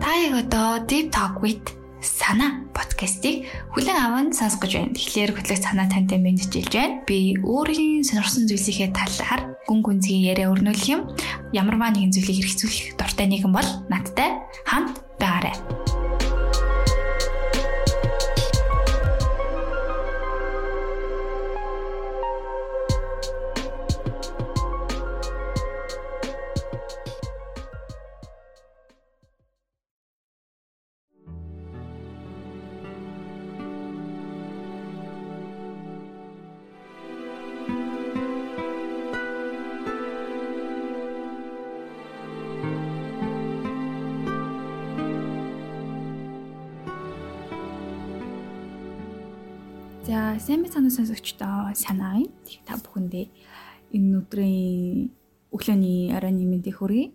Та яг одоо Deep Talk with Sana подкастыг хүлэн аван сонсох гэж байна. Тэгэхээр хөтлөх санаа тантай мэдчилж байна. Би өөрийн сонирхсан зүйлсийнхээ талаар гүн гүнзгий яриа өрнүүлэх юм. Ямарваа нэгэн зүйлийг хэрэгцүүлэх дуртай нэгэн бол надтай хамт байгаарай. Мэцаны сонсогчдоо санаа байна. Та бүхэндээ энэ өдрийн өглөөний оройн мэндийг хүргэе.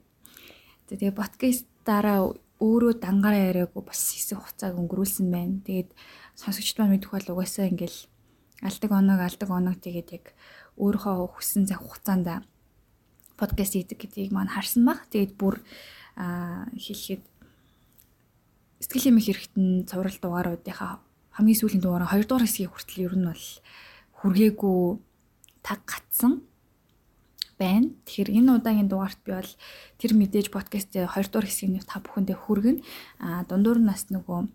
Тэгээ подкастаараа өөрөө дангаараа яриаггүй бас хэсэг хугацааг өнгөрүүлсэн байна. Тэгээд сонсогчд маань мэдэх бол угаасаа ингээл алдаг оног алдаг оног тэгээд яг өөрийнхөө хүссэн цаг хугацаанд подкаст хийдэг гэдгийг маань харсан баг. Тэгээд бүр хэлэхэд сэтгэл эмх хэрэгтэн цуврал дугааруудынхаа хамгийн сүүлийн дугаараа 2 дугаар хэсгийн хүртэл ер нь бол хүргээгүй таг гатсан байна. Тэгэхээр энэ удаагийн дугаарт би бол тэр мэдээж подкастын 2 дугаар хэсгийг та бүхэндээ хүргэн а дундуур нас нөгөө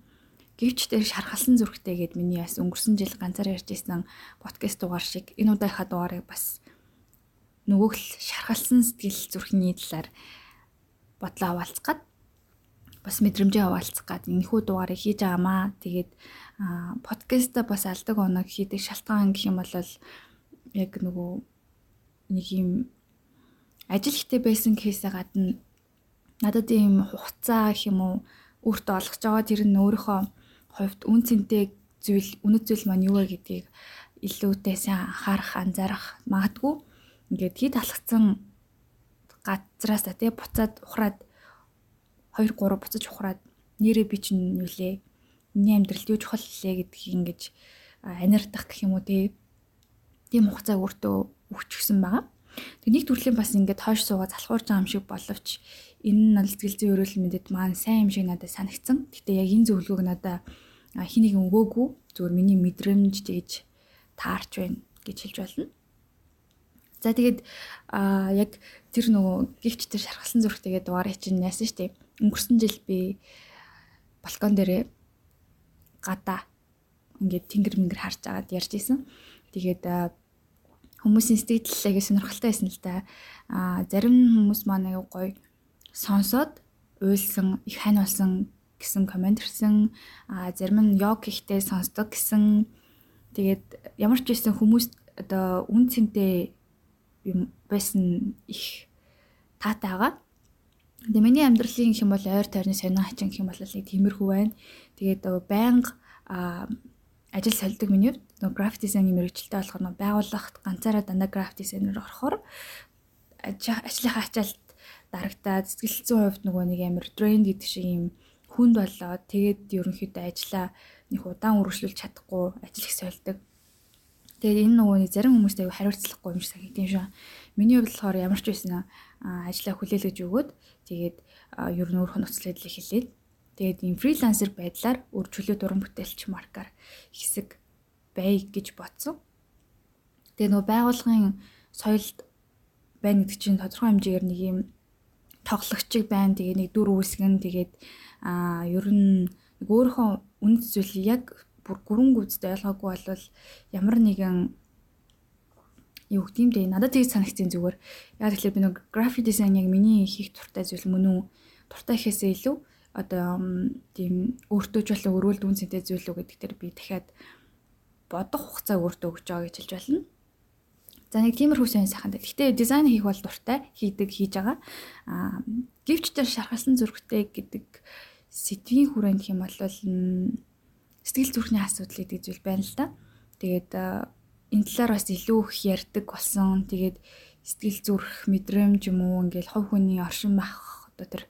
гэвч дээр шархалсан зүрхтэй гэд миний бас өнгөрсөн жил ганцаар ярьж исэн подкаст дугаар шиг энэ удаагийнхаа дугаарыг бас нөгөөх л шархалсан сэтгэл зүрхний талаар бодлоо хаваалцгаад бас мэдрэмжээ хаваалцах гад энэхүү дугаарыг хийж байгаамаа. Тэгээд подкаста бас алдаг оног хийдэг шалтгаан гэх юм бол яг нөгөө нэг юм ажил ихтэй байсан кейсээ гадна надад ийм хугацаа гэх юм уу өөртөө олгож байгаа тэр нь өөрийнхөө хувьд үн цэнтэй зүйл үнэт зүйл маань юу вэ гэдгийг илүүтэй сайн анхаарах анзаарах магадгүй ингээд хит алхацсан газраас та тий буцаад ухраад 2 3 буцаж ухраад нэрээ би чинь юу лээ миний амьдралд юу чухал лээ гэдгийг ингэж анирдах гэх юм уу тий тийм хугацааг өөртөө өгчихсэн байгаа. Тэг нэг төрлийн бас ингээд хойш суугаа залхуурж байгаа юм шиг боловч энэ нь бол сэтгэл зүйн өрөөлөл мэдэд маань сайн юм шиг надад санагдсан. Гэтэ яг энэ зөвлөгөөг надад хэнийг өгөөгүй зүгээр миний мэдрэмж тэгж таарч байна гэж хэлж болно. За тэгээд а яг тэр нөгөө гихч тэр шархалсан зүрхтэйгээ дугаарыг чинь яасан штеп. Өнгөрсөн жил би балкон дээрээ гадаа ингээд тэнгэр мэнгэр харж агаад ярьж исэн. Тэгээд хүмүүсийн сэтгэл аяга сонирхолтой байсан л да. Аа зарим хүмүүс маань аяга гоё сонсоод уйлсан, их хань болсон гэсэн комент ирсэн. Аа зарим нь йог ихтэй сонсдог гэсэн. Тэгээд ямар ч байсан хүмүүс одоо үн цэнтэй юм байсан их таатай байгаа. Тэгээ миний амьдралын юм бол ойр тойрны сонио хачин юм бол нэг тиймэрхүү байна. Тэгээд байнга ажил солидог миний нөгөө график дизайны мэрэгчлээ болохоор нөгөө байгууллагт ганцаараа дандаа график дизайнер орохоор ажлынхаа ачаалт дарагтаад сэтгэл зүйн хувьд нөгөө нэг амар тренд гэдэг шиг юм хүнд болоод тэгээд ерөнхийдөө ажлаа нэг удаан үргэлжлүүлж чадахгүй ажил их солидог. Тэгээд энэ нөгөө нэг зарим хүмүүст аягүй хариуцлахгүй юм шиг санагдсан шүү. Миний хувьд болохоор ямар ч байсан ажлаа хүлээлгэж өгөөд тэгээд ер нь өөрийнхөө нөхцөл байдлыг хэлээд тэгээд ийм фрилансер байдлаар үржүүлээ дуран бүтээлч маркаар хэсэг бай гэж бодсон. Тэгээд нөгөө байгууллагын соёлд байна гэдэг чинь тодорхой хэмжээгээр нэг юм тоглогчиг байна. Тэгээ нэг дүр үүсгэн тэгээд аа ер нь өөрийнхөө үнэт зүйл яг бүр гүрэн гүйцэд ойлгоогүй бол ямар нэгэн юу гэх юм бэ? Надад тийг санагдсан зүгээр. Яг тэгэхээр би нэг график дизайн яг миний хийх туртай зүйл мөн үү? Туртай ихээсээ илүү одоо тийм өөртөө ч болон өрөөлд үн цэнтэй зүйл үү гэдэг дээр би дахиад бодох хугацаа өөртөө өгч байгаа гэж хэлж болно. За нэг тиймэрхүү сайн сайхан. Гэхдээ дизайн хийх бол дуртай, хийдэг, хийж байгаа. Аа гівч дээр шархалсан зүрхтэй гэдэг сэдвийн хүрээнд хэм бол сэтгэл зүрхний асуудал гэдэг зүйл байна л да. Тэгээд энэ талаар бас илүү их ярьдаг болсон. Тэгээд сэтгэл зүрх мэдрэмж юм уу ингээл хов хүний оршин байх одоо тэр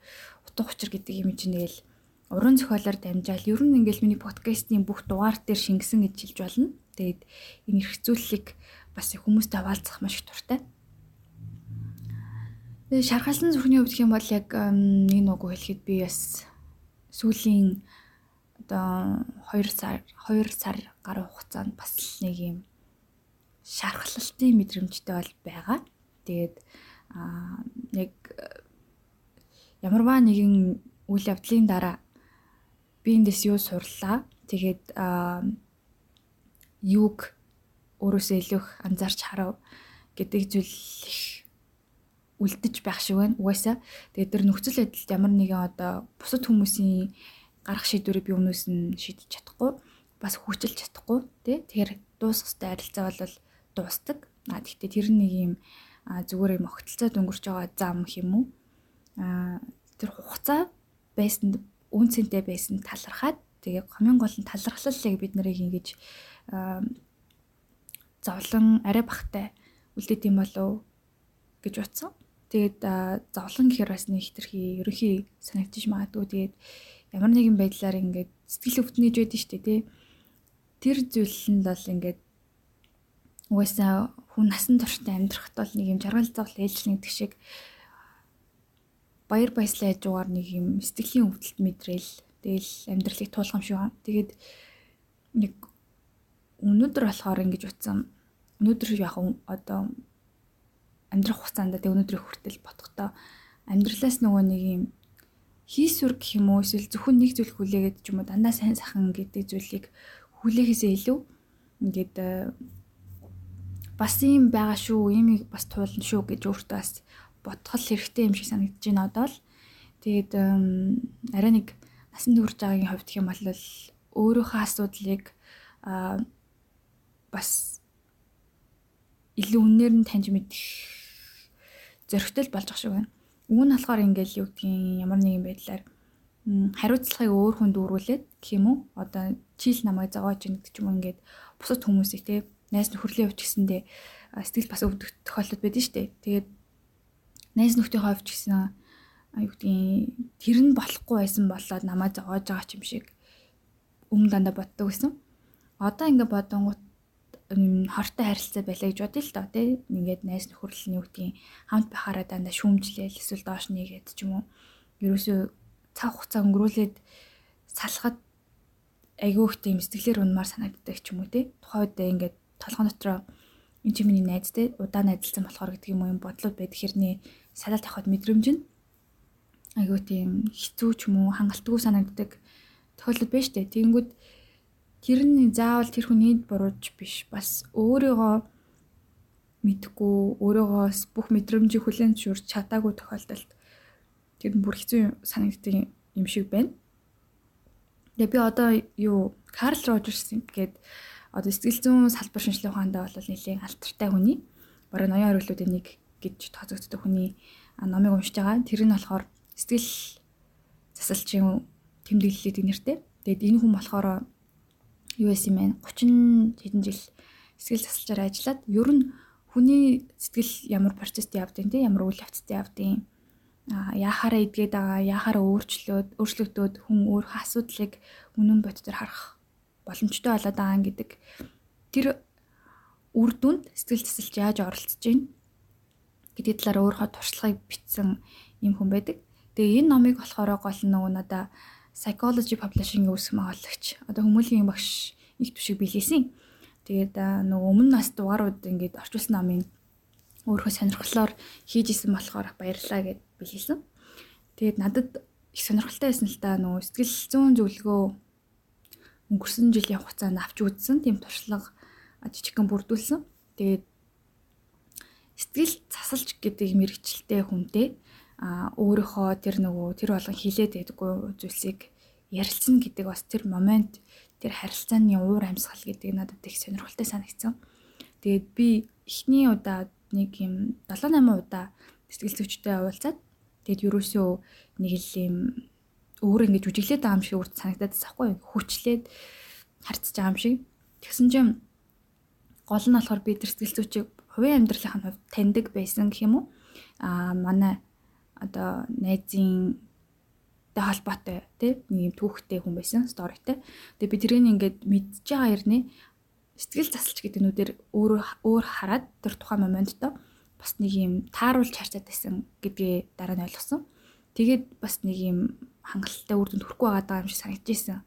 утга учир гэдэг юм чинь тэгэл уран зохиолоор дамжаал ер нь ингээл миний подкастын бүх дугаар дээр шингэсэн гэж хэлж болно. Тэгээд энэ хэрэгцүүлэлийг бас хүмүүстэй хаваалцах маш их дуртай. Тэгээ шархалсан зүрхний хувьд хэм бол яг нэг нүгөө хэлэхэд би бас сүүлийн одоо 2 сар 2 сар гаруй хугацаанд бас нэг юм шархлалтын мэдрэмжтэй бол байгаа. Тэгээд аа яг ямарваа нэгэн үйл явдлын дараа би эндээс юу сурлаа. Тэгээд аа юуг өөрөөсөө илүү анзаарч харав гэдэг зүйл их үлдэж байх шиг байна. Угаасаа тэгээд тэр нөхцөл байдалд ямар нэгэн одоо бусад хүмүүсийн гарах шийдвэрийг би өмнөөс нь шийдэж чадахгүй бас хүчилж чадахгүй тий Тэгэхээр дуусахтай харилцаа бол дуустдаг. А тэгтээ тэр нэг юм зүгээр юм огтлцоод өнгөрч байгаа зам юм уу? А тэр хугацаа байсан үнцэнтэй байсан талархаад тэгээ хамгийн гол нь талархлал яг бид нарыг ингэж зовлон арай бахтай үлдээд юм болов гэж утсан. Тэгээд зовлон гэхээр бас нэг хитрхи ерөнхий санагдчих магадгүй. Тэгээд ямар нэгэн байдлаар ингээд сэтгэл өвтнөж байдаг шүү дээ тий. Тэр зүйл нь бол ингээд угаасаа хүн насан турштай амьдрахад бол нэг юм жаргал зовл ээлж нэгдэг шиг баяр баясгалан яжуугаар нэг юм сэтгэлийн өвдөлт мэдрээл тэгэл амьдралыг туулгам шиг. Тэгээд нэг өнөөдөр болохоор ингэж утсан өнөөдөр яг одоо амьдрах хугацаанд тэг өнөөдрийг хүртэл ботхдоо амьдралаас нөгөө нэг юм хийсвэр гэх юм уу эсвэл зөвхөн нэг зүйл хүлээгээд ч юм уу дандаа сайн сайхан гэдэг зүйлийг хүлээхээсээ илүү ингээд бас юм байгаа шүү, юм бас туулна шүү гэж өөртөө бас бодгол хэрэгтэй юм шиг санагдаж байна одоо л. Тэгээд арай нэг насан турш байгаагийн хувьд хэм бол өөрийнхөө асуудлыг бас илүү үнээр нь таньж мэдэх зөрөгтэй болж байгаа шиг байна. Үүн нь болохоор ингээл юу гэдгийг ямар нэгэн байдлаар хариуцлагыг өөр хүнд дүүрүүлээд гэх юм уу? Одоо чийл намайг зогоож ийн гэдэг ч юм уу ингээд бусад хүмүүсийг те найз нөхөрлийн хувьд гэсэндээ сэтгэл бас өвдөх тохиолдол байдаг шүү дээ. Тэгээд найз нөхдийн хувьд гэсэн юу гэдгийг тэр нь болохгүй байсан болоод намайг зогоож байгаа ч юм шиг өмнө дандаа боддог гэсэн. Одоо ингээд бодонгууд хортой харилцаа байлаа гэж бодъё л доо тий. Ингээд найз нөхөрлөл нь юу гэдгийг хамт байхаараа дандаа шүүмжлээл эсвэл доош нэгээд ч юм уу. Ерөөсөө цаг хугацаа өнгөрүүлээд салахад айгүйх тийм сэтгэлээр унмаар санагддаг ч юм уу тий. Тухайд ингээд толгой дотроо энэ чи миний найз тий удаа найзалсан болохоор гэдэг юм уу юм бодлууд байдаг хэрнээ салаад авахд мэдрэмж нь айгүй тийм хэцүү ч юм уу хангалтгүй санагддаг тохиолдол байна штэ. Тэгэнгүүт тэр нь заавал тэр хүний бурууч биш. Бас өөрийгөө мэдгүй өөрийгөө бүх мэдрэмжийг хүлээн зөвшөөрч чадаагүй тохиолдолд тэр нь бүр хэцүү санагддаг юм шиг байна. Тэгээ би одоо юу Карл Рожерс гэдэг одоо сэтгэл зүйн салбар шинжилгээ ухаандаа бол нэлийн алтартай хүний бараг 80 хэрэглүүдийн нэг гэж тооцогддог хүний номыг уншиж байгаа. Тэр нь болохоор сэтгэл засалчийн тэмдэглэлээ гэнэртэй. Тэгээд энэ хүн болохоор юу байсан юм бэ? 30 хэдэн жил сэтгэл засалчаар ажиллаад ер нь хүний сэтгэл ямар процессд явдیں۔ тийм ямар үйл явцд явдیں۔ а яхаараа идгээд байгаа яхаараа өөрчлөөд өөрчлөгдөд хүн өөр асуудлыг үнэн боддоор харах боломжтой болоод байгаа гэдэг тэр үр дүнд сэтгэл засалч яаж оролцож байна гэдэг талаар өөрийнхөө туршлагыг бичсэн юм хүн байдаг. Тэгээ энэ номыг болохоор гол нь нөгөө надаа psychology publishing-ийн үүсгэн байгуулагч одоо хүмүүлийн багш их төшиг билгээсэн. Тэгээд нөгөө өмнө нас дугаарууд ингээд орчуулсан намын өөрөө сонирхлоор хийж исэн болохоор баярлалаа гэд билгээсэн. Тэгээд надад их сонирхолтой байсан л та нөгөө сэтгэл зүйн зөвлөгөө өнгөрсөн жилийн хугацаанд авч үзсэн тийм туршлага жижигхэн бүрдүүлсэн. Тэгээд сэтгэл засалж гэдэг мэрэгчлээ хүнтэй а өөрийнхөө тэр нөгөө тэр болгон хилээд байдаггүй зүйлсийг ярилцсан гэдэг бас тэр момент тэр харилцааны уур амьсгал гэдэг надад их сонирхолтой санагдсан. Тэгээд би эхний удаа нэг юм 7 8 удаа сэтгэл зүйчтэй уулзаад тэгээд ерөөсөө нэг л юм өөр ингэж үжиглээд байгаа юм шиг үрд санагдаад байхгүй хүчлээд харцж байгаа юм шиг. Тэгсэн чинь гол нь болохоор би зүйчийг хувийн амьдралын хувьд таньдаг байсан гэх юм уу? Аа манай одоо найзын тэй холбоотой тий нэг юм түүхтэй хүн байсан сторитой. Тэгээ би тэрийг ингээд мэдж байгаа хэрнээ сэтгэл засалч гэдэг нүдээр өөр өөр хараад тэр тухайн моментоо бас нэг юм тааруулж харцаад байсан гэдгээ дараа нь ойлгосон. Тэгээд бас нэг юм хангалттай үр дүнд хүрэхгүй байгаа юм шиг санагдчихсэн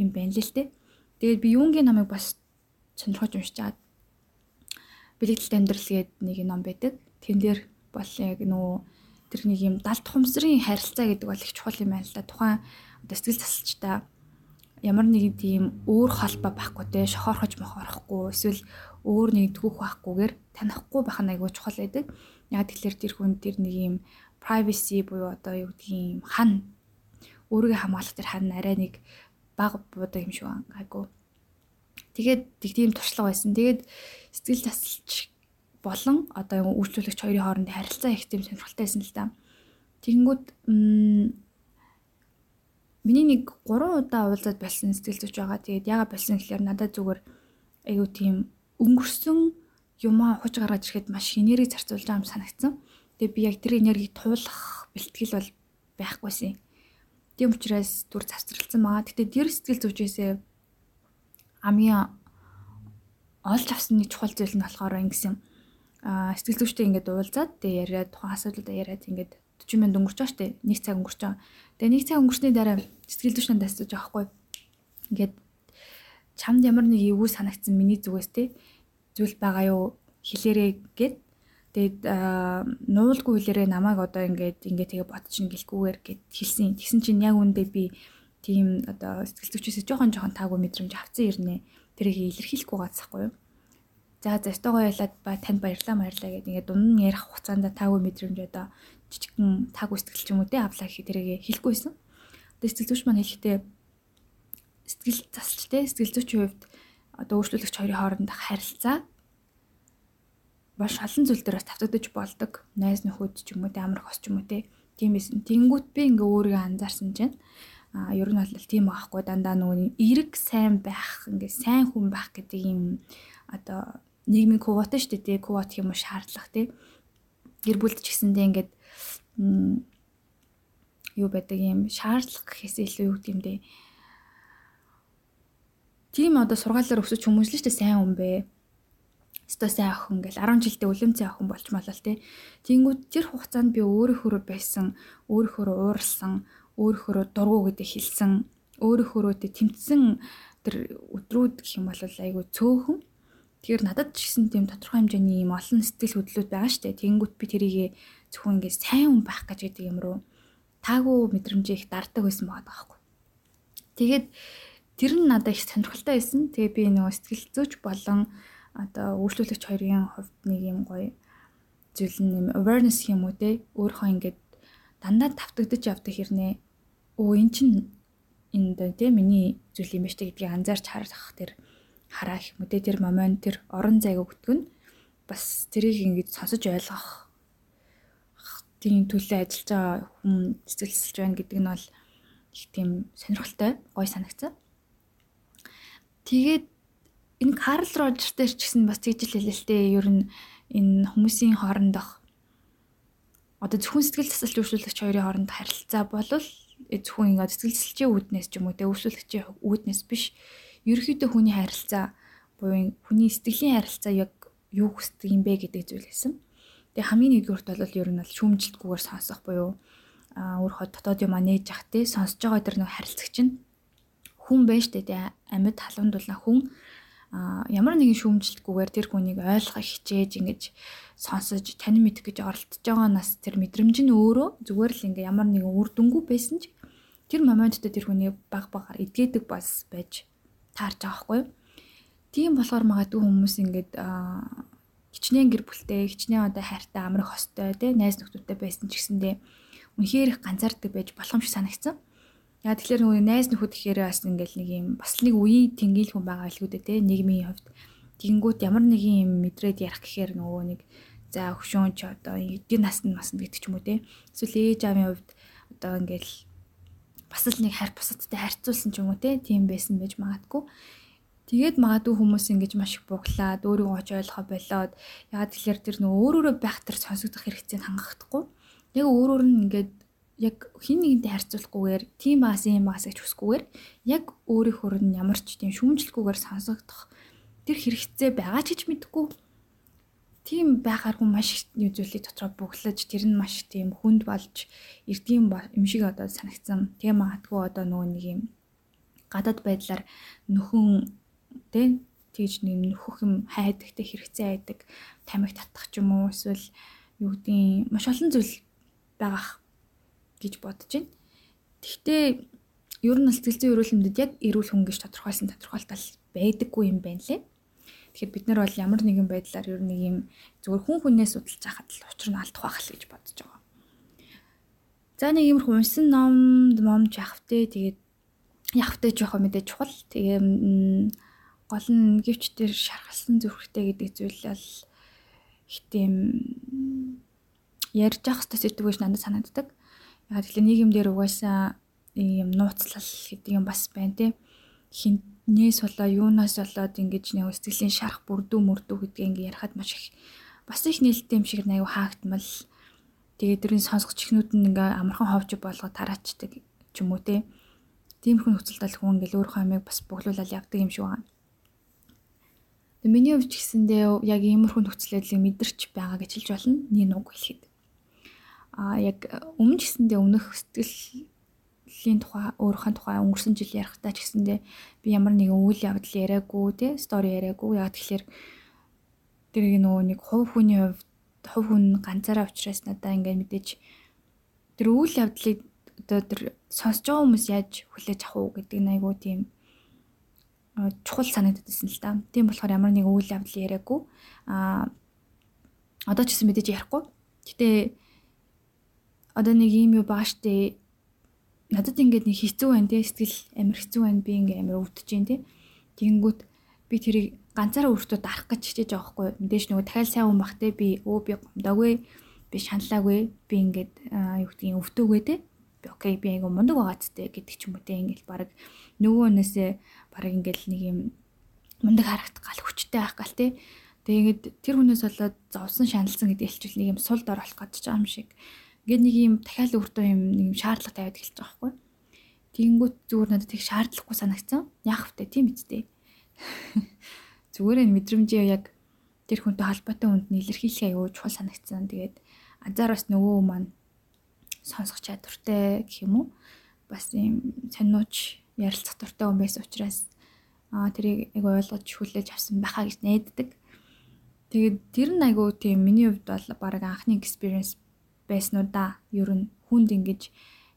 юм байна л л те. Тэгээд би юунгийн намайг бас сонирхож уншиж чаад бэлэгдэлт амьдрал гээд нэг ном байдаг. Тэн дээр бол яг нөө тэр нэг юм далд хумсрын харилцаа гэдэг бол их чухал юм байна л да. Тухайн одоо сэтгэл засалчтай ямар нэгэн тийм өөр холбоо байхгүй те шохорхож мохорохгүй эсвэл өөр нэг тгүүх байхгүйгээр танихгүй байх нь айгүй чухал байдаг. Яг тэгэхээр тэр хүн тэр нэг юм privacy буюу одоо юу гэдгийг хан өөрийгөө хамгаалах тэр хан арай нэг баг буудаг юм шиг айгүй. Тэгээд тэг тийм туршлага байсан. Тэгээд сэтгэл засалч болон одоо үйлчлүүлэгч хоёрын хоорондын харилцаа их тийм сонирхолтой байсан л да. Тэгэнгүүт миний нэг 3 удаа уулзаад болсон сэтгэл зүйч байгаа. Тэгээд яага болсон гэхээр надад зүгээр айгүй тийм өнгөрсөн юмаа ухаж гаргаж ирэхэд маш энерги зарцуулж байгаа юм санагдсан. Тэгээд би яг тэр энергийг туулах бэлтгэл бол байхгүйсэн. Тийм учраас түр завсралцсан байгаа. Гэтэ тэр сэтгэл зүйчээсээ хамгийн олж авсан нэг чухал зүйл нь болохоор ингэсэн. Аа сэтгэл зүйчтэй ингээд уулзаад тэгээ яриад тухайн асуудлуудаа яриад ингээд 40 минут өнгөрч байгаа штэ. Нэг цаг өнгөрч байгаа. Тэгээ нэг цаг өнгөрсний дараа сэтгэл зүйчнээ дасаж байгаа хгүй. Ингээд чамд ямар нэг эвгүй санагдсан миний зүгээс те зүйл байгаа юу хэлээрээ гэд тэгээд нуулгүй хэлээрээ намайг одоо ингээд ингээд тэгээ бодчихно гэлгүйгээр гэд хэлсэн. Тэгсэн чинь яг үндэ би тийм одоо сэтгэл зүйчээс жоохон жоохон таагүй мэдрэмж авцсан ирнэ. Тэрийг илэрхийлэхгүй gaasахгүй юу? За өстөгөө ялаад ба танд баярлалаа баярлалаа гэдэг ингээд дунд нь ярих хугацаанд таагүй мэдрэмж одоо жижигхэн таагүй сэтгэл ч юм уу те авлаа гэхэд тэрийг хэлэхгүйсэн. Одоо сэтгэл зүйч маань хэлэхдээ сэтгэл засалч те сэтгэл зүйчийн хувьд одоо өөрчлөлөгч хоёрын хоорондох харилцаа маш олон зүйл дээр бас тавтагдаж болдог. Найз нөхөд ч юм уу те амар хос ч юм уу те. Тийм байсан. Тэнгүүт би ингээ өөрийгөө анзаарсан чинь а ер нь бол тийм байхгүй дандаа нөгөө эрэг сайн байх ингээ сайн хүн байх гэдэг юм одоо нийгмийн квот шүү дээ квот юм уу шаардлага тий гэр бүлд ч гэсэндээ ингээд юу байдаг юм шаардлага гэхээс илүү юу гэдэм бэ тийм одоо сургаалаар өсөж хүмүүжлээ шүү дээ сайн хүн бэ өстой сайн охин гэл 10 жилдээ үлэмцэн охин болж малал тий Тэнгүүд тэр хугацаанд би өөрийнхөө байсан өөрийнхөө ууралсан өөрийнхөө дургу гэдэг хэлсэн өөрийнхөө тэмцсэн тэр өдрүүд гэх юм бол айгүй цөөхөн Тэгэхээр надад ч гэсэн тийм тодорхой хэмжээний юм олон сэтгэл хөдлөлүүд байгаа штэ. Тэнгүүт би тэрийг зөвхөн ингээд сайн хүн байх гэж гэдэг юм руу таагүй мэдрэмжээ их дарддаг байсан байгаа байхгүй. Тэгээд тэр нь надад их сонирхолтой байсан. Тэгээ би нөгөө сэтгэл зүйч болон одоо үйлчлүүлэгч хоёрын хувьд нэг юм гоё зүйл нь awareness юм уу те? Өөрөө ингээд дандаа тавтагдаж явдаг хэрнээ. Өө эн чин энэ дэ те? Миний зүйл юм ба штэ гэдгийг анзаарч харах тэр хараа гэх мэт тэр момент тэр орон зайг нь бас тэрийг ингэж сонсож ойлгох тийм төлөө ажиллаж байгаа хүн цэцгэлсэлж байна гэдэг нь бол их тийм сонирхолтой гой санагцсан. Тэгээд энэ Карл Рожертэй ч гэсэн бас тэгж л дээ. Ер нь энэ хүмүүсийн хоорондох одоо зөвхөн сэтгэл засалч үйлчлүүлэгч хоёрын хооронд харилцаа бол зөвхөн ингээд сэтгэл засалчийн үүднээс ч юм уу те үйлчлүүлэгчийн үүднээс биш ерөөхдөө хүний харилцаа буюу хүний сэтгэлийн харилцаа яг юу хүсдэг юм бэ гэдэг зүйл хэлсэн. Тэгээ хамгийн нэгдүгürt бол ер нь бол шүүмжлэлтгүйгээр сонсох буюу а өөрөө дотоод юм нээж ах те сонсож байгаа тэр нэг харилцагч нь хүн байж тээ амьд халуундуулна хүн а ямар нэгэн шүүмжлэлтгүйгээр тэр хүнийг ойлгох хичээж ингэж сонсож тань мэдэх гэж оролдож байгаа нас тэр мэдрэмж нь өөрөө зүгээр л ингээ ямар нэгэн үр дүнгүй байсан ч тэр моментод тэр хүний баг багаар эдгээдэг бас байж таарч байгаа хгүй. Тийм болохоор магадгүй хүмүүс ингээд хичнээн гэр бүлтэй, хичнээн одоо хайртай, амрах хостой, тэ найз нөхдөдтэй байсан ч гэсэндээ үнэхээр их ганцаардаг байж болох юм шиг санагдсан. Яа тэгэхээр нөгөө найз нөхөд гэхээр бас ингээл нэг юм бас нэг үеийн тэнгийл хүн байгаа л үү тэ нийгмийн хувьд. Тэгэнгүүт ямар нэгэн юм мэдрээд ярих гэхээр нөгөө нэг за хөшөөн ч одоо эдийн насны маснд гэдэг ч юм уу те. Эсвэл ээж аавын хувьд одоо ингээл бас л нэг хайр бусадтай харьцуулсан ч юм уу те тийм байсан байж магадгүй. Тэгээд магадгүй хүмүүс ингэж маш их буглаад өөрийгөө оч ойлгоо болоод ягаад тэгэхээр тэр нөө өөрөөрөө байх тэр сонсогдох хэрэгцээг хангахдаггүй. Яг өөрөөр нь ингээд яг хин нэгэнтэй харьцуулахгүйгээр тийм баас юм баас гэж хүсгүйгээр яг өөрийнхөө нь ямар ч тийм шүүмжлэхгүйгээр сонсогдох тэр хэрэгцээ байгаа ч гэж мэдгүй тийм байхааргүй маш их зүйлийг дотроо бүглэж тэр нь маш тийм хүнд болж эрдэм юм шиг одоо санагдсан. Тэгээ магадгүй одоо нөгөө нэг юм гадаад байдлаар нөхөн тэ тэгж нэг нөхөх юм хайдагтай хэрэгцээ айдаг тамиг татах ч юм уу эсвэл юу гэдгийг маш олон зүйл байгаах гэж бодож байна. Гэхдээ ер нь сэтгэл зүйн эрүүл мэндэд яг эрүүл хүн гэж тодорхойлсон тодорхойлтол байдаггүй юм байна лээ. Тэгэхээр бид нар бол ямар нэгэн байдлаар ер нь нэг юм зөвхөн хүн хүнээс судалж байхад л учир нь алдах байх л гэж бодож байгаа. За нэг юм унсан номд момж явахтэй тэгээд явахтай жоохоо мэдээж чухал. Тэгээ гол нь гівч дээр шаргалсан зүрхтэй гэдэг зүйл бол их тийм ярьж явах сэдв гэж надад санагддаг. Яг тэгэхээр нийгэмдэр угаасаа ийм нууцлал гэдэг юм бас байна тий. Хин нээс болоо юунаас болоод ингэж нэг сэтгэлийн шарах бүрдүү мөрдүү гэдгийг ингээ ярихад маш их бас их нээлттэй юм шиг аюу хаагдмал тэгээд дөрийн сонсгоч ихнүүд нь ингээ амархан ховж болгоод тараачдаг ч юм уу те тиймэрхүү нөхцөлд хүн ингээл өөрийнхөө амийг бас боглуулаад явдаг юм шиг байна. Тэгээ миний хувьд ч гэсэндээ яг иймэрхүү нөхцөлөдлийг мэдэрч байгаа гэж хэлж болно. Нэг нүг хэлэхэд. Аа яг өмнө ч гэсэндээ өмнөх сэтгэл лийн тухай өөрийнхөө тухай өнгөрсөн жил ярихтаа ч гэсэндээ би ямар нэгэн үйл явдал яриаггүй те стори яриаггүй яг тэгэхээр тэрийг нөгөө нэг хувь хүний хувьд хувь хүн ганцаараа уучраас надаа ингээд мэдээж тэр үйл явдлыг одоо тэр сонсож байгаа хүмүүс яаж хүлээж авах уу гэдэг нь айгүй тийм чухал санагдаад байсан л да. Тийм болохоор ямар нэг үйл явдал яриаггүй а одоо ч гэсэн мэдээж ярихгүй. Гэтэ одоо нэг юм юу бааштай надад ингээд нэг хэцүү байна те. Сэтгэл амир хэцүү байна. Би ингээд амир өвдөж जैन те. Тэгэнгүүт би тэрийг ганцаараа өөртөө дарах гэж хичээж байгаа хгүй. Мэдээж нөгөө дахиад сайн хүн бах те. Би өө би гомдоогүй. Би шаналаагүй. Би ингээд юу гэдгийг өвдөөгүй те. Би окей би айгу мундаг байгаа ч гэдэг ч юм уу те. Ингээд баг нөгөөнөөсөө баг ингээд нэг юм мундаг харагдах гал хүчтэй байх гал те. Тэгээд тэр хүнээс болоод зовсон шаналсан гэдэг хэлчихвэл нэг юм сул дор болох гэж байгаа юм шиг Ингээд нэг юм дахиад өөртөө юм нэг юм шаардлага тавиад эхэлж байгаа байхгүй. Тэгэнгүүт зүгээр надад их шаардлагагүй санагцсан. Яах вэ тийм үстэй. Зүгээр энэ мэдрэмжээ яг тэр хүнтэй холбоотой хүнд нь илэрхийлэх аюу чухал санагцсан. Тэгээд анзаараас нөгөө маань сонсох чадвартай гэх юм уу? Бас юм сониуч ярилцах дуртай хүн байсан учраас аа тэрийг айгу ойлгож хүлээж авсан байхаа гэж найддаг. Тэгээд тэр нь айгу тийм миний хувьд бол баг анхны experience байсан уу да. Ер нь хүнд ингэж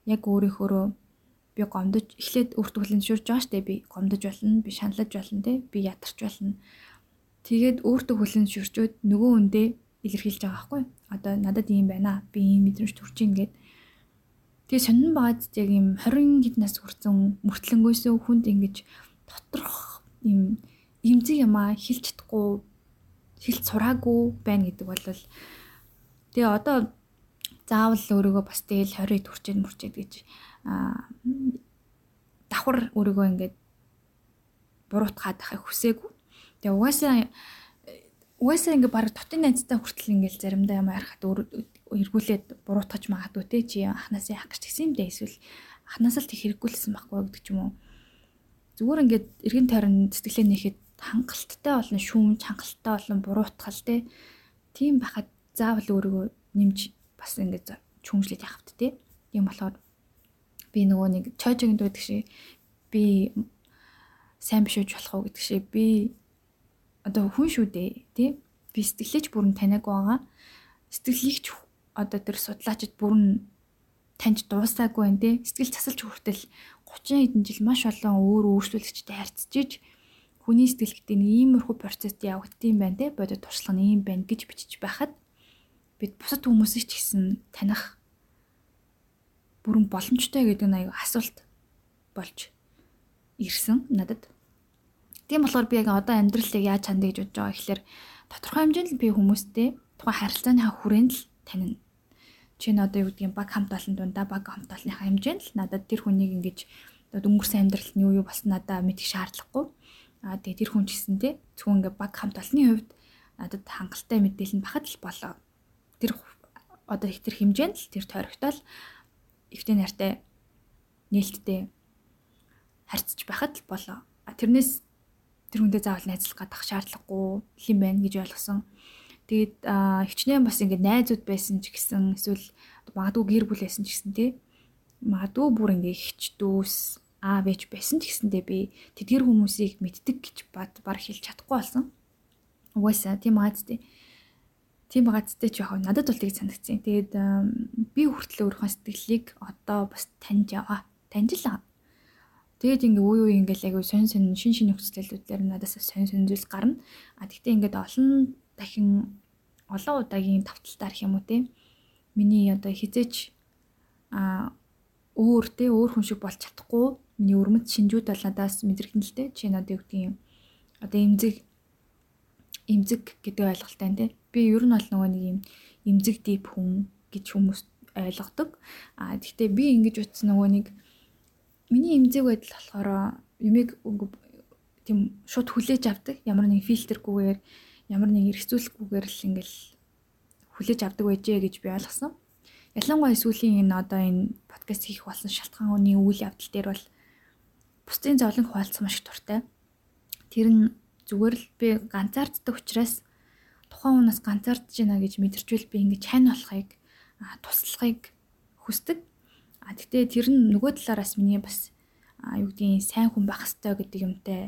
яг өөрийнхөө би гомдож эхлээд өөртөө хүлэншүрж байгаа штэ би гомдож болно, би шаналж болно те, би ядарч болно. Тэгээд өөртөө хүлэншүрчөөд нөгөө хүндээ илэрхийлж байгаа байхгүй. Одоо надад ийм байна. Би ийм мэдрэмж төрж ийн гэд. Тэгээ сонирн багад яг ийм 20 хэд нас хүрсэн мөртлөнгөөсөө хүнд ингэж доторх ийм имзэг юмаа хэлж чадахгүй хэлж сураагүй байна гэдэг бол тэгээ одоо заавал өөрийгөө бас тэгэл 20-д хүрчээд мөрчээд гэж давхар өөрийгөө ингээд буруутгаад байхыг хүсээгүй. Тэгээ угаасаа угаасаа ингээд баг дотын найзтай хүртэл ингээд заримдаа юм ярахад эргүүлээд буруутгаж магадгүй те чи анханасаа яах гэж тэгсэн юм дэ эсвэл анханасаа л тэг хэрэггүүлсэн байхгүй гэдэг ч юм уу. Зүгээр ингээд эргэн тойрон сэтгэлээ нэхэд хангалттай болно шүүмж хангалттай болон буруутгал те. Тийм байхад заавал өөрийгөө нэмж бас ингээд чүмжлээд явахт тий. Тийм болохоор би нөгөө нэг чойжигэнд байдаг шиг би сайн биш үж болох уу гэдэг шиг би одоо хүн шүү дээ тий. Би сэтгэлээч бүрэн таниаг байгаа. Сэтгэлийгч одоо тэр судлаачид бүрэн таньж дуусаагүй байх тий. Сэтгэл засалж хүртэл 30 хэдэн жил маш олон өөр өөрчлөлтчтэй харьцаж хүний сэтгэл гэдэг нэг иймэрхүү процесс явагдсан байна те бодит туршлага нь ийм байна гэж бичиж байхад бид бусад хүмүүсийг ч гэсэн таних бүрэн боломжтой гэдэг нь аюу асуулт болж ирсэн надад. Тийм болохоор би яг одоо амьдралыг яаж хандъя гэж бодож байгаа гэхэлэр тодорхой хэмжээнд би хүмүүстэй тухайн харилцааны хүрээнд л танина. Чи н одоо юу гэдгийг баг хамт олон дундаа баг хамт олонныхаа хэмжээнд л надад тэр хүнийг ингэж өнгөрсөн амьдралд нь юу юу болсон надад мэдэх шаардлагагүй. Аа тэгээ тэр хүн ч гэсэн те зөвхөн ингээ баг хамт олонны хувьд надад хангалттай мэдээлэл бахад л болоо тэр одоо их тэр хэмжээнд л тэр тойрогтол ихтэй нартай нээлттэй харьцаж байхад л болоо. Тэрнээс тэр хүндээ заавал найзлах гадах шаардлагагүй юм байна гэж ойлгосон. Тэгээд хичнээн бас ингээд найзууд байсан ч гэсэн эсвэл магадгүй гэр бүл байсан ч гэсэн тий магадгүй бүр ингээд хич дүүс аав ээж байсан ч гэсэндээ би тэдгэр хүмүүсийг мэддэг гэж бад баг хэлж чадахгүй болсон. Угаасаа тийм аадтэй. Тийм аадтай ч яг надад бол тийг санагдсан. Тэгээд би хүртэл өөрийнхөө сэтгэлийг одоо бас таньж яваа. Таньж л байгаа. Тэгээд ингээ үе үе ингээл айгу сонь сонь шин шин нөхцөлүүдээр надаас сонь сонь зүйлс гарна. А тэгтээ ингээд олон дахин олон удаагийн давталтаар юм уу те. Миний одоо хизээч а өөр те өөр хүн шиг болж чадахгүй миний өрмөц шинжүүд бол надаас мэдрэгдэн л дээ. Чи надад юу гэдгийг одоо имзэг имзэг гэдэг ойлголттой тий. Би ер нь бол нөгөө нэг юм имзэг дип хүн гэж хүмүүс ойлгодог. А гэхдээ би ингэж утсан нөгөө нэг миний имзэг байдал болохоор юмыг тийм шууд хүлээж авдаг. Ямар нэг фильтргүйгээр ямар нэг эргцүүлэхгүйгээр л ингээл хүлээж авдаг байжээ гэж би ойлгосон. Ялангуяа сүүлийн энэ одоо энэ подкаст хийх болсон шалтгааны үйл явдал дээр бол бусдын зовлон хуваалцсан маш их дуртай. Тэр нь зүгээр л би ганцаарддаг учраас тухайн хүнээс ганцаардж байна гэж мэдэрчвэл би ингэж хань болохыг туслахыг хүсдэг. А тэгтээ тэр нь нөгөө талаараас миний бас юу гэдгийг сайн хүн байх хэрэгтэй гэдэг юмтай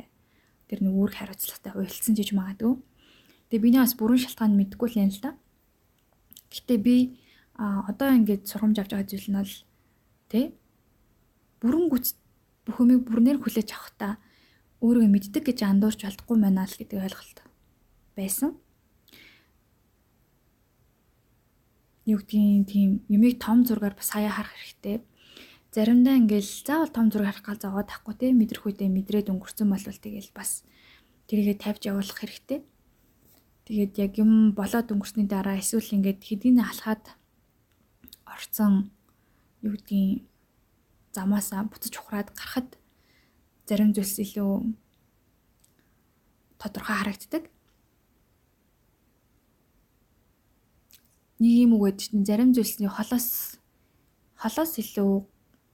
тэр нэг үүрэг хариуцлагатай уйлцсан гэж магадгүй. Тэгээ биний бас бүрэн шалтгаан мэдэхгүй л юм л да. Гэтэ би одоо ингэж сургамж авч байгаа зүйл нь бол тэ бүрэн гүц бүх юмыг бүрнээр хүлээж авахта өөрийгөө мэддэг гэж андуурч болдохгүй байна л гэдэг ойлголт байсан. Юу гэдгийг тийм юмыг том зургаар бас хаяа харах хэрэгтэй. Заримдаа ингээл заавал том зураг харах гал зовоод тахгүй те мэдрэх үедээ мэдрээд өнгөрцөн болвол тэгэл бас тэрийгэ тавьж явуулах хэрэгтэй. Тэгээд яг юм болоод өнгөрсний дараа эсвэл ингээд хэдийн алхаад орцсон юу гэдгийг замаасаа буцаж ухраад гарахад зарим зүйлс илүү тодорхой харагддаг. Нэг юм үгээд чинь зарим зүйлсний холоос холоос илүү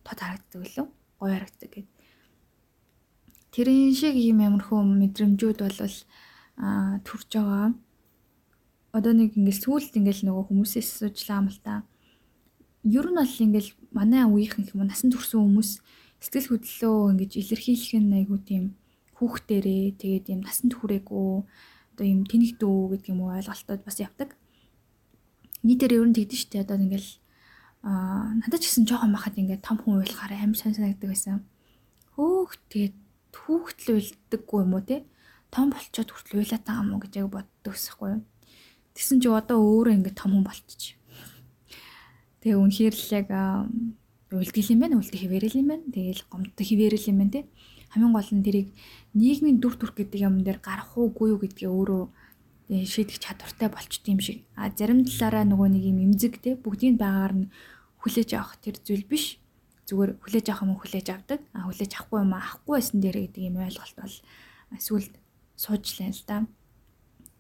тод харагддаг үлээ гоё харагддаг гэд. Тэрэн шиг юм ямархуу мэдрэмжүүд бол а төрж байгаа. Одоо нэг ингээл сүүлд ингээл нөгөө хүмүүсээс асуужлаа юм л та ер нь бол ингээл манай үеийнхэн юм насан турсан хүмүүс сэтгэл хөдлөлөө ингэж илэрхийлэх нь айгуу тийм хүүхдэрээ тэгээд юм насанд хүрээгүй одоо юм тэнэг дүү гэдэг юм уу ойлголтод бас явдаг. Нийтээр ер нь тэгдэж штэ одоо ингээл аа надад ч гэсэн жоохон бахад ингээд том хүн уйлахаар аим сан санагддаг байсан. Хөөх тэгээд хүүхдэл уйлдаггүй юм уу те? Том болчоод хүртэл уйлаад байгаа юм уу гэж яг боддог гэсэхгүй юу? Тэгсэн чи одоо өөрөө ингээд том хүн болчих Тэгээ үнэхээр л яг үлдгэл юм байна, үлдэх хിവэрэл юм байна. Тэгээл гомдох хിവэрэл юм байна те. Хамгийн гол нь тэрийг нийгмийн дүр төрх гэдэг юм дээр гарах уугүй юу гэдгээ өөрөө шийдэх чадвартай болчт юм шиг. А зарим талаараа нөгөө нэг юм эмзэг те бүгдийг байгаагаар нь хүлээж авах тэр зүйл биш. Зүгээр хүлээж авах юм хүлээж авдаг. А хүлээж авахгүй юм авахгүй байсан дээр гэдэг юм ойлголт бол эсвэл суужлаа л да.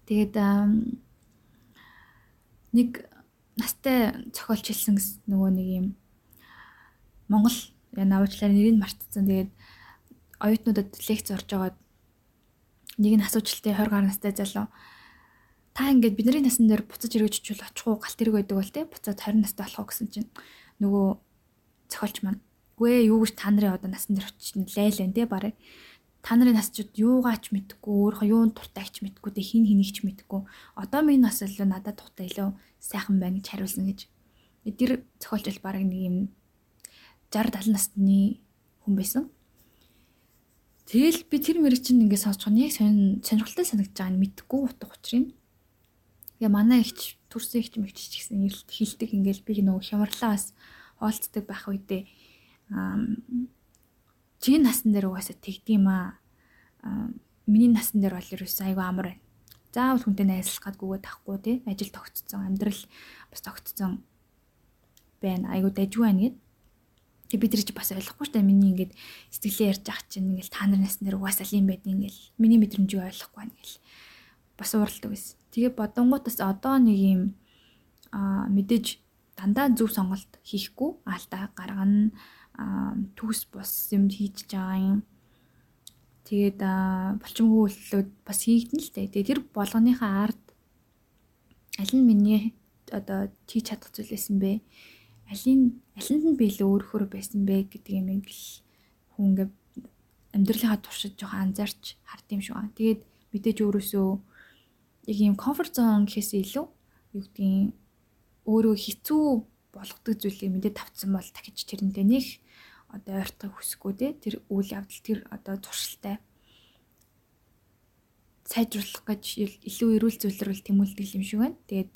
Тэгээд нэг настай зохиолч хэлсэн нөгөө нэг юм Монгол навуучлаар нэрийг мартцсан. Тэгээд оюутнуудад лекц орж байгаад нэг нь асуужилтын 20 гаруй настай залуу та ингээд бидний насан дээр буцаж эргэж чул очихгүй галт хэрэг байдаг бол те буцаад 20 настай болох гэсэн чинь нөгөө зохиолч маань үгүй ээ юу гэж та нарын одоо насан дээр очиж лайлэн те барыг. Та нарын насчууд юугаач мэдгүй өөрөө юунд туртайч мэдгүй тэ хин хинийгч мэдгүй одоо минь нас илүү надад тухтай илүү сайхан байна гэж хариулсан гэж. Тэр зохиолч бол баг нэг юм 60 70 насны хүн байсан. Тэгэл би тэр мэрэг чинь ингээд байгаа. Нэг сонирхолтой санагдаж байгааг нь мэдгүй утга учрын. Тэгээ манай ихч төрсөн ихч мэгч ч гэсэн хилдэг ингээд би нөгөө хямрлаа бас хоолцдог байх үедээ Чиний насан дээр угаасаа тэгдэм аа. Миний насан дээр бол ерөөсөө айгүй амар байна. Заавал хүнтэй найзлах гэдгүйгээ тахгүй тий. Ажил тогтцсон, амьдрал бас тогтцсон байна. Айгүй дажгүй байна гэд. Тэг бид нар чи бас ойлгохгүй дээ. Миний ингээд сэтгэлээ ярьж ах чинь ингээл та нар насан дээр угаасаа л юм байд ингээл миний мэдрэмжийг ойлгохгүй байна гэл. Бас ууралдаг байсан. Тэгээ бодонгуудаас одоо нэг юм аа мэдээж дандаа зөв сонголт хийхгүй алдаа гаргана төгс бос юм хийж байгаа юм. Тэгээд болчмгүй үйлдэлүүд бас хийгдэн л дээ. Тэгээд тэр болгоныхаа ард аль нь миний одоо хийж чадах зүйлээс юм бэ? Алин алинд нь би илүү өөрөөр байсан бэ гэдэг юм л хүн ингээ амьдралынхаа туршид жоохон анзаарч хард юм шиг байна. Тэгээд мэдээж өөрөөсөө яг юм комфорт зон гэхээс илүү юу гэдгийг өөрөө хэцүү болгодог зүйлийг мэдээ тавцсан бол дахиж тэрэндээ нэг одоо ойртохыг хүсэхгүй те тэр үйл явдал тэр одоо туршилтай сайжруулах гэж илүү эрүүл зүйлрүүл тэмүүлдэг юм шиг байна. Тэгээд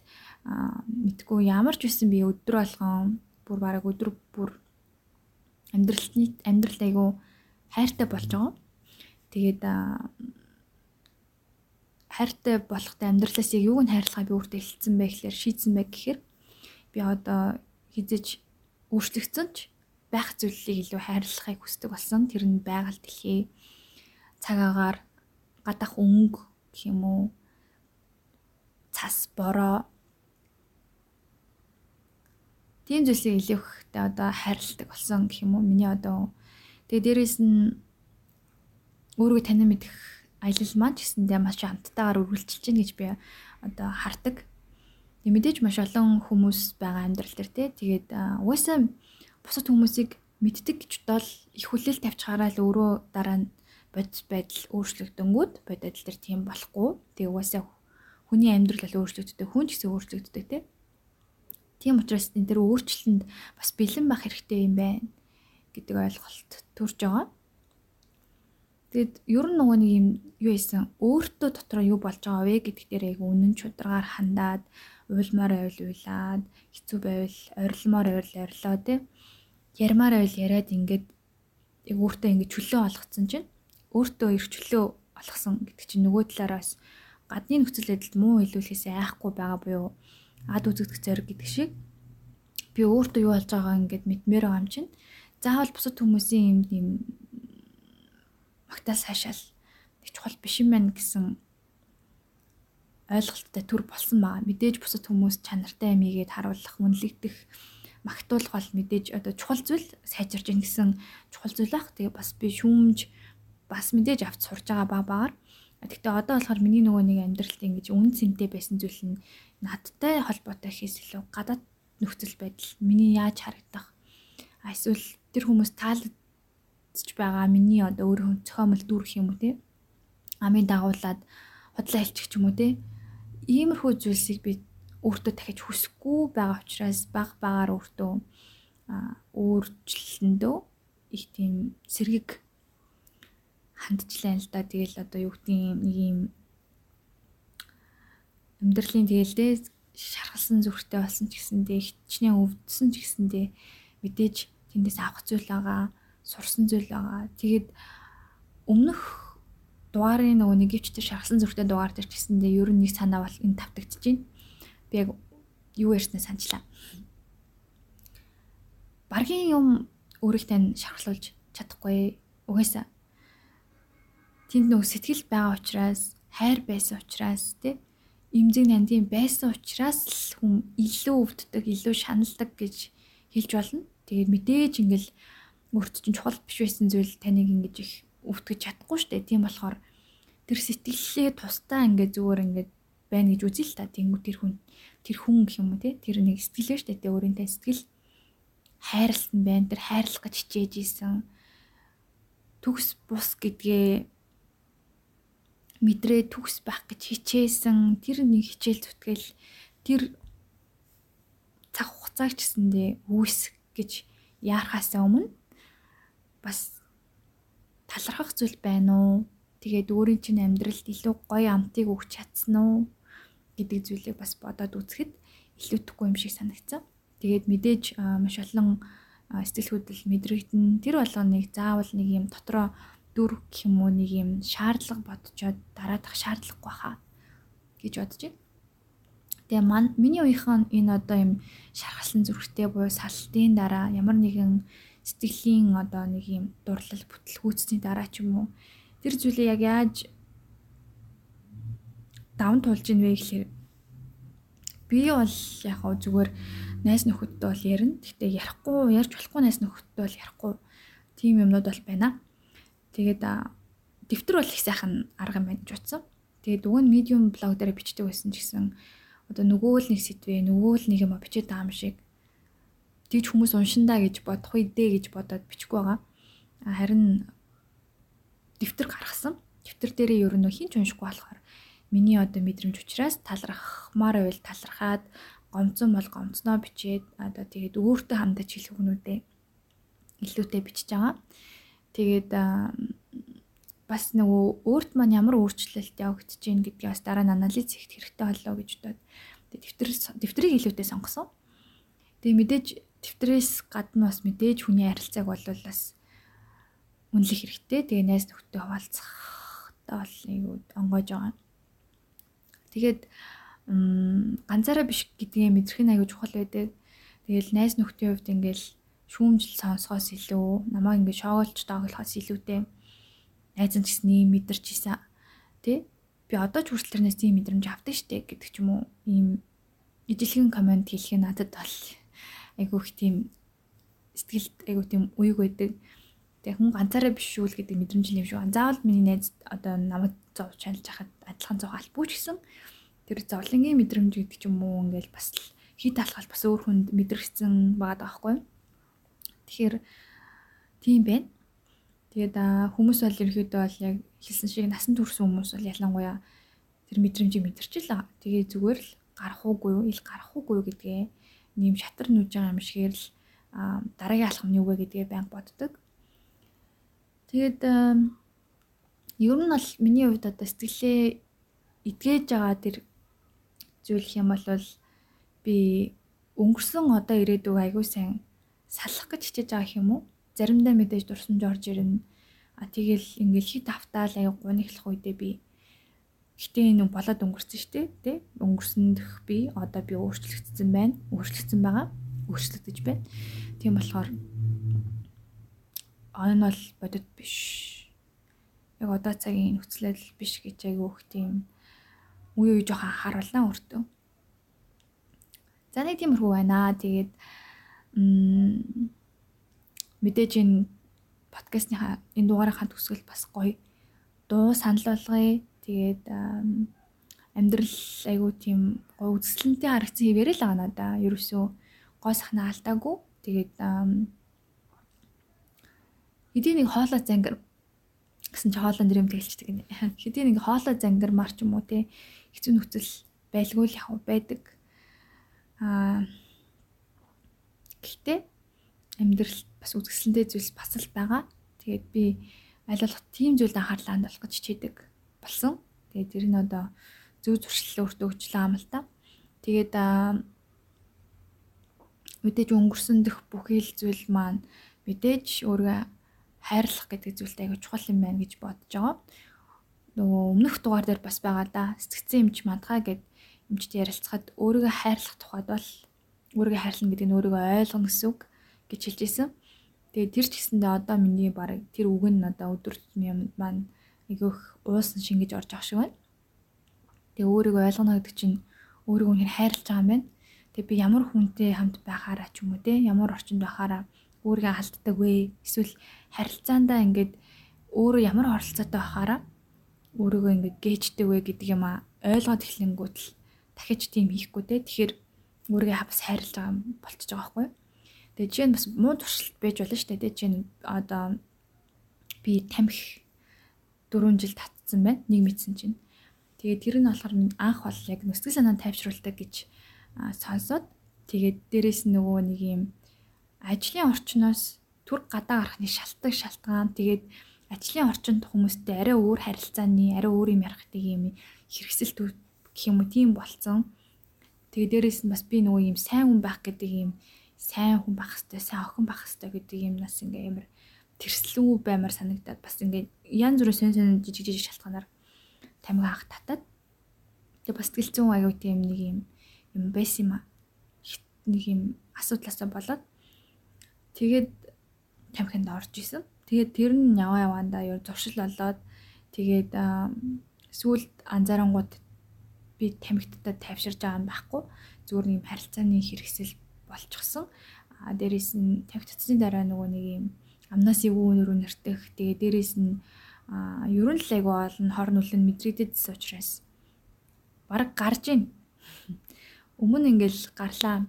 мэдгүй ямар ч байсан би өдөр болгон бүр бараг өдөр бүр амьдралны амьдрал айгу хайртай болж байгаа. Тэгээд хайртай болохтой амьдралаас яг юуг нь хайрлахаа би өөртөө хэлсэн бэ гэхээр шийдсэн бэ гэхээр би одоо хизэж өөрчлөгдсөн ч байх зүйлийг илүү хайрлахыг хүсдэг болсон. Тэр нь байгаль дэлхий цагаагаар гадах өнгө гэх юм уу цас бороо тийм зүйлсийг илүү ихтэй одоо хайрладаг болсон гэх юм уу миний одоо тэгээ дээрэс нь өөрийгөө танин мэдэх аялал маань ч гэсэндээ маш амттайгаар үргэлжилж чинь гэж би одоо хардаг. Тэг мэдээж маш олон хүмүүс байгаа амьдрал дээр те. Тэгээд угаасаа бусад хүмүүсийг мэддэг гэж бодоод их хүлээл тавьчихаараа л өөрөө дараа нь бодис байдал өөрчлөгдөнгүүд бодит төр тийм болохгүй. Тэгээ угаасаа хүний амьдрал бол өөрчлөгддөг, хүн ч гэсэн өөрчлөгддөг тий. Тийм учраас энэ төр өөрчлөлтөнд бас бэлэн байх хэрэгтэй юм байна гэдэг ойлголт төрж байгаа. Тэгэд ер нь нөгөө нэг юм юу ийсэн өөртөө дотроо юу болж байгаа вэ гэдэг дээр яг үнэн чударгаар хандаад уйлмаар ойл уйлаад хэцүү байвал орилмоор орил орилоо тий ярмаар байл яриад ингээд яг өөртөө ингээд чөлөө олгоцсон чинь өөртөө их чөлөө олгосон гэдэг чинь нөгөө талаараас гадны нөхцөл байдалд муу илүүлэхээс айхгүй байгаа буюу ад үзэгдэх зориг гэдэг шиг. Би өөртөө юу болж байгаа ингээд мэдмээр байгаа юм чинь. Заавал бусад хүмүүсийн юм юм магтаал сайшаал тэг чухал биш юм байна гэсэн ойлголттой төр болсон байгаа. Мэдээж бусад хүмүүс чанартай амигээд харуулах, үнэлэгдэх магтуулах бол мэдээж одоо чухал зүйл сайжирж ийн гэсэн чухал зүйл ах. Тэгээ бас би шүүмж бас мэдээж авч сурж байгаа баг багаар. Гэхдээ одоо болохоор миний нөгөө нэг амьдралд ингэж үн цэнтэй байсан зүйл нь надтай холбоотой хийс илүү гадаад нөхцөл байдал миний яаж харагдах. Эсвэл тэр хүмүүс таалагдж байгаа миний одоо өөрөө зохиомл дүүрэх юм уу те. Амын дагуулад худлаа хэлчих ч юм уу те. Иймэрхүү зүйлсийг би өөртөө дахиж хүсэхгүй байгаа учраас баг багаар өөртөө өөрчлөлтөндөө их тийм сэргийг хандчихлаа л да. Тэгэл одоо юу гэдгийг нэг юм амьдралын тэгэлдээ шаргалсан зүрхтэй болсон ч гэсэндээ хичнээн өвдсөн ч гэсэндээ мэдээж тэндээс авах зүйл байгаа, сурсан зүйл байгаа. Тэгээд өмнөх дугаарын нөгөө нэг өвчтөр шаргалсан зүрхтэй дугаар дээр ч гэсэндээ ер нь нэг санаа бол энэ тавтагдчихэв чинь би яг юу ярьснаа санчлаа. Баргийн юм өөрийнхөө шархлуулж чадахгүй угаасаа тэнд нөгөө сэтгэл байгаа учраас хайр байсан учраас тий имзэг нандин байсан учраас л хүн илүү өвддөг, илүү шаналдаг гэж хэлж болно. Тэгээд мэдээж ингээл өөрт чинь чухал биш байсан зүйл таныг ингэж их өвтгөж чадахгүй штэ. Тийм болохоор тэр сэтгэлээ тусдаа ингээд зүгээр ингээд байна гэж үзье л та. Тэнгүү тэр хүн тэр хүн гэх юм уу те тэр нэг сэтгэлээ штэ тэ өөрийнхөө сэтгэл хайрлсан байна. Тэр хайрлах гэж хичээж исэн. Төгс бус гэдгээ мэдрээ төгс байх гэж хичээсэн. Тэр нэг хичээл зүтгэл тэр цаг хугацааг ч гэсэндээ үүсэх гэж яарахаасаа өмнө бас талархах зүйл байна уу? Тэгээд өөрийн чинь амьдралд илүү гоё амтыг өгч чадсан уу? гэдэг зүйлийг бас бодоод үзэхэд илүүтэхгүй юм шиг санагцсан. Тэгээд мэдээж маш олон сэтгэл хөдлөл мэдрэгдэн тэр болгоныг заавал нэг юм дотроо дүр гэх юм уу нэг юм шаардлага бодцоод дараадах шаардлагагүй хаа гэж бодож байна. Тэгээ ман миний үеийнхэн энэ одоо юм шархалсан зүрхтэй буюу салтын дараа ямар нэгэн сэтгэлийн одоо нэг юм дурлал бүтлгүүцсний дараа ч юм уу тэр зүйлээ яг яаж даван туулж ийн вэ гэхээр би бол яг хоо зүгээр найс нөхөдтэй бол ярина. Гэхдээ ярихгүй, ярьж болохгүй найс нөхөдтэй бол ярихгүй. Тийм юмнууд бол байна. Тэгээд дэвтэр бол их сайхан арга юм байна гэж утсан. Тэгээд нь medium блог дээр бичдэг байсан ч гэсэн одоо нөгөө л нэг сэдвээ нөгөө л нэг юм бичээд байгаа юм шиг тэгж хүмүүс уншиндаа гэж бодох үедээ гэж бодоод бичихгүй байгаа. Харин дэвтэр гаргасан. Дэвтэр дээрээ ер нь хин ч уншихгүй болохоор миний одоо мэдрэмж учраас талрахмаар байвал талрахаад гомцсон бол гомцноо бичээд одоо тэгээд өөртөө хамтаж хэлэх хүнүүдээ илүүтэй бичиж байгаа. Тэгээд бас нөгөө өөрт маань ямар өөрчлөлт явагдаж гин гэдгийг бас дараа нь анализ хийх хэрэгтэй боллоо гэж бодоод дэвтэр дэвтрийг илүүтэй сонгосон. Тэгээ мэдээж дэвтрээс гадна бас мэдээж хүний харилцааг бол бас үнэлэх хэрэгтэй. Тэгээ найз нөхдөд хуваалцах та бол нэг онгойж байгаа. Тэгээд ганцаараа биш гэдгийг мэдрэх нь аягүй чухал байдаг. Тэгэл найз нөхдийн хувьд ингээл шүүмжил сонсохоос илүү намайг ингээд шоолж доглохоос илүүтэй найз нь ийм мэдэрч ийсэн тий би одоо ч хүртэл тэрнээс тийм мэдрэмж авдаг штэ гэдэг ч юм уу ийм ижилхэн комент хэлэх нь надад бол айгүй их тийм сэтгэлд айгүй тийм уйг байдаг. Тэгээ хүн ганцаараа биш шүү л гэдэг мэдрэмж юм шүү. Заавал миний найз одоо намайг зовж чанаж хахад адилхан зов албагүй ч гэсэн тэр зовлонгийн мэдрэмж гэдэг ч юм уу ингээл бас хит алхал бас өөр хүнд мэдрэгцэн байгаа даахгүй. Тэгэхээр тийм байна. Тэгээд хүмүүс бол ерөөдөө бол яг хэлсэн шиг насан турш хүмүүс бол ялангуяа тэр мэдрэмжийг мэдэрч л. Тэгээ зүгээр л гарах уугүй юу, ил гарах уугүй юу гэдгээ нэм шатар нүж байгаа юм шигээр л дараагийн алхам нь юу вэ гэдгээ байнга боддог. Тэгээд ер нь бол миний хувьд одоо сэтгэлээ эдгэж байгаа тэр зүйлх юм бол би өнгөрсөн одоо ирээдүг айгүй сайн салах гэж хичээж байгаа юм уу? Заримдаа мэдээж дурсамж орж ирнэ. А тэгэл ингээл хит автаал аяг гуниглах үедээ би гэтээ энэ болоод өнгөрсөн шүү дээ тий өнгөрсөн дэх би одоо би өөрчлөгдсөн байна өөрчлөгдсөн байгаа өөрчлөгдөж байна тийм болохоор энэ бол бодит биш яг одоо цагийн нөхцөлөл биш гэж айгүй их тийм үе үе жоохон харуулнаа өртөө. За нэг тиймэрхүү байна. Тэгээд мэдээж энэ подкастныхаа энэ дугаарынхаа төгсгөл бас гоё дуу санал болгоё. Тэгээд амьдрал айгуу тийм гоё үзэсгэлэнтэй харагдсан хэвээрээ л байгаа надаа. Ерөөсөө гоо сахна алдаагүй. Тэгээд хэдийн нэг хоолой зангар гэсэн чи хоолой нэр юм тэгэлчдэг гинэ. Хэдийн нэг хоолой зангар марч юм уу те хэцүү нөхцөл байлгүй л яг байдаг. Аа гэхдээ амьдрал бас үзэсгэлэнтэй зүйлс бас л байгаа. Тэгээд би аль болох тийм зүйлд анхаарлаа хандуулах гэж хичээдэг болсон. Тэгээд тэр нь одоо зөв зуршил өөртөө өгчлээ юм л та. Тэгээд мэдээж өнгөрсөн дэх бүхий л зүйл маань мэдээж өөргөө хайрлах гэдэг зүйлтэй аягүй чухал юм байна гэж бодож байгаа нөгөө өмнөх дугаар дээр бас байгаа да сэтгцэн эмч мандхаа гэд эмчтэй ярилцахад өөрийгөө хайрлах тухайд бол өөрийгөө хайрлах гэдэг нь өөрийгөө ойлгоно гэсэн үг гэж хэлж ирсэн. Тэгээ тэр ч гэсэндээ одоо миний баг тэр үг нь одоо өдөр тутмын маань айгүйх уусан шингэж орж авах шиг байна. Тэгээ өөрийгөө ойлгоно гэдэг чинь өөрийгөө үнээр хайрлаж байгаа юм байна. Тэгээ би ямар хүнтэй хамт байхаараа ч юм уу те ямар орчинд байхаараа өөрийгөө халтдаг вэ? Эсвэл харилцаандаа ингээд өөрөө ямар оролцоотой байхаараа өөрийгөө ингээд гээждэг вэ гэдэг юм а ойлгоод эхлэнгүүт л дахиж тийм хийхгүй те. Тэгэхээр өөрийгөө хавс хайрлаж байгаа болчихж байгаа байхгүй. Тэгээ жишээ нь бас муу туршилт байж болно шүү дээ. Жишээ нь одоо би тамхи 4 жил татсан байна. Нэг мэдсэн чинь. Тэгээ тэр нь болохоор анх бол яг нүсгэл санаа тайвшруулдаг гэж сонсоод тэгээд дээрэс нь нөгөө нэг юм ажлын орчноос түр гадаа гарахны шалтгаан шалтгаан тэгээд ажлын орчинд хүмүүстэй арай өөр харилцааны арай өөр юм ярих гэдэг юм хэрэгсэлт гэх юм уу тийм болцсон. Тэгээ дээрэс нь бас би нөгөө юм сайн хүн байх гэдэг юм сайн хүн байх хэвээр сайн охин байх хэвээр гэдэг юм нас ингээ ямар тэрслүү баймар санагдаад бас ингээ янз бүрийн сэн сэн жижиг жижиг шалтгаанаар тамиг хаах татаад тэгээ бас тэлцэн аягүй тийм нэг юм юм байсан юм аа. Нэг юм асуудлаасаа болоод тэгээд тамхинд орж исэн. Тэгээд тэр нь яваа яваандаа юу зуршил болоод тэгээд сүүлд анзаарангууд би тамхиттай тайвширж байгаа юм байхгүй. Зүгээр нэг харилцааны хэрэгсэл болчихсон. А дээрэс нь тамхитцны дараа нөгөө нэг юм амнаас эвгүй өнөр нэртэх. Тэгээд дээрэс нь ерөн л айгу олон хор нүлэн мэдрэгдэжсэн учраас баг гарж ийн. Өмнө ингээл гарлаа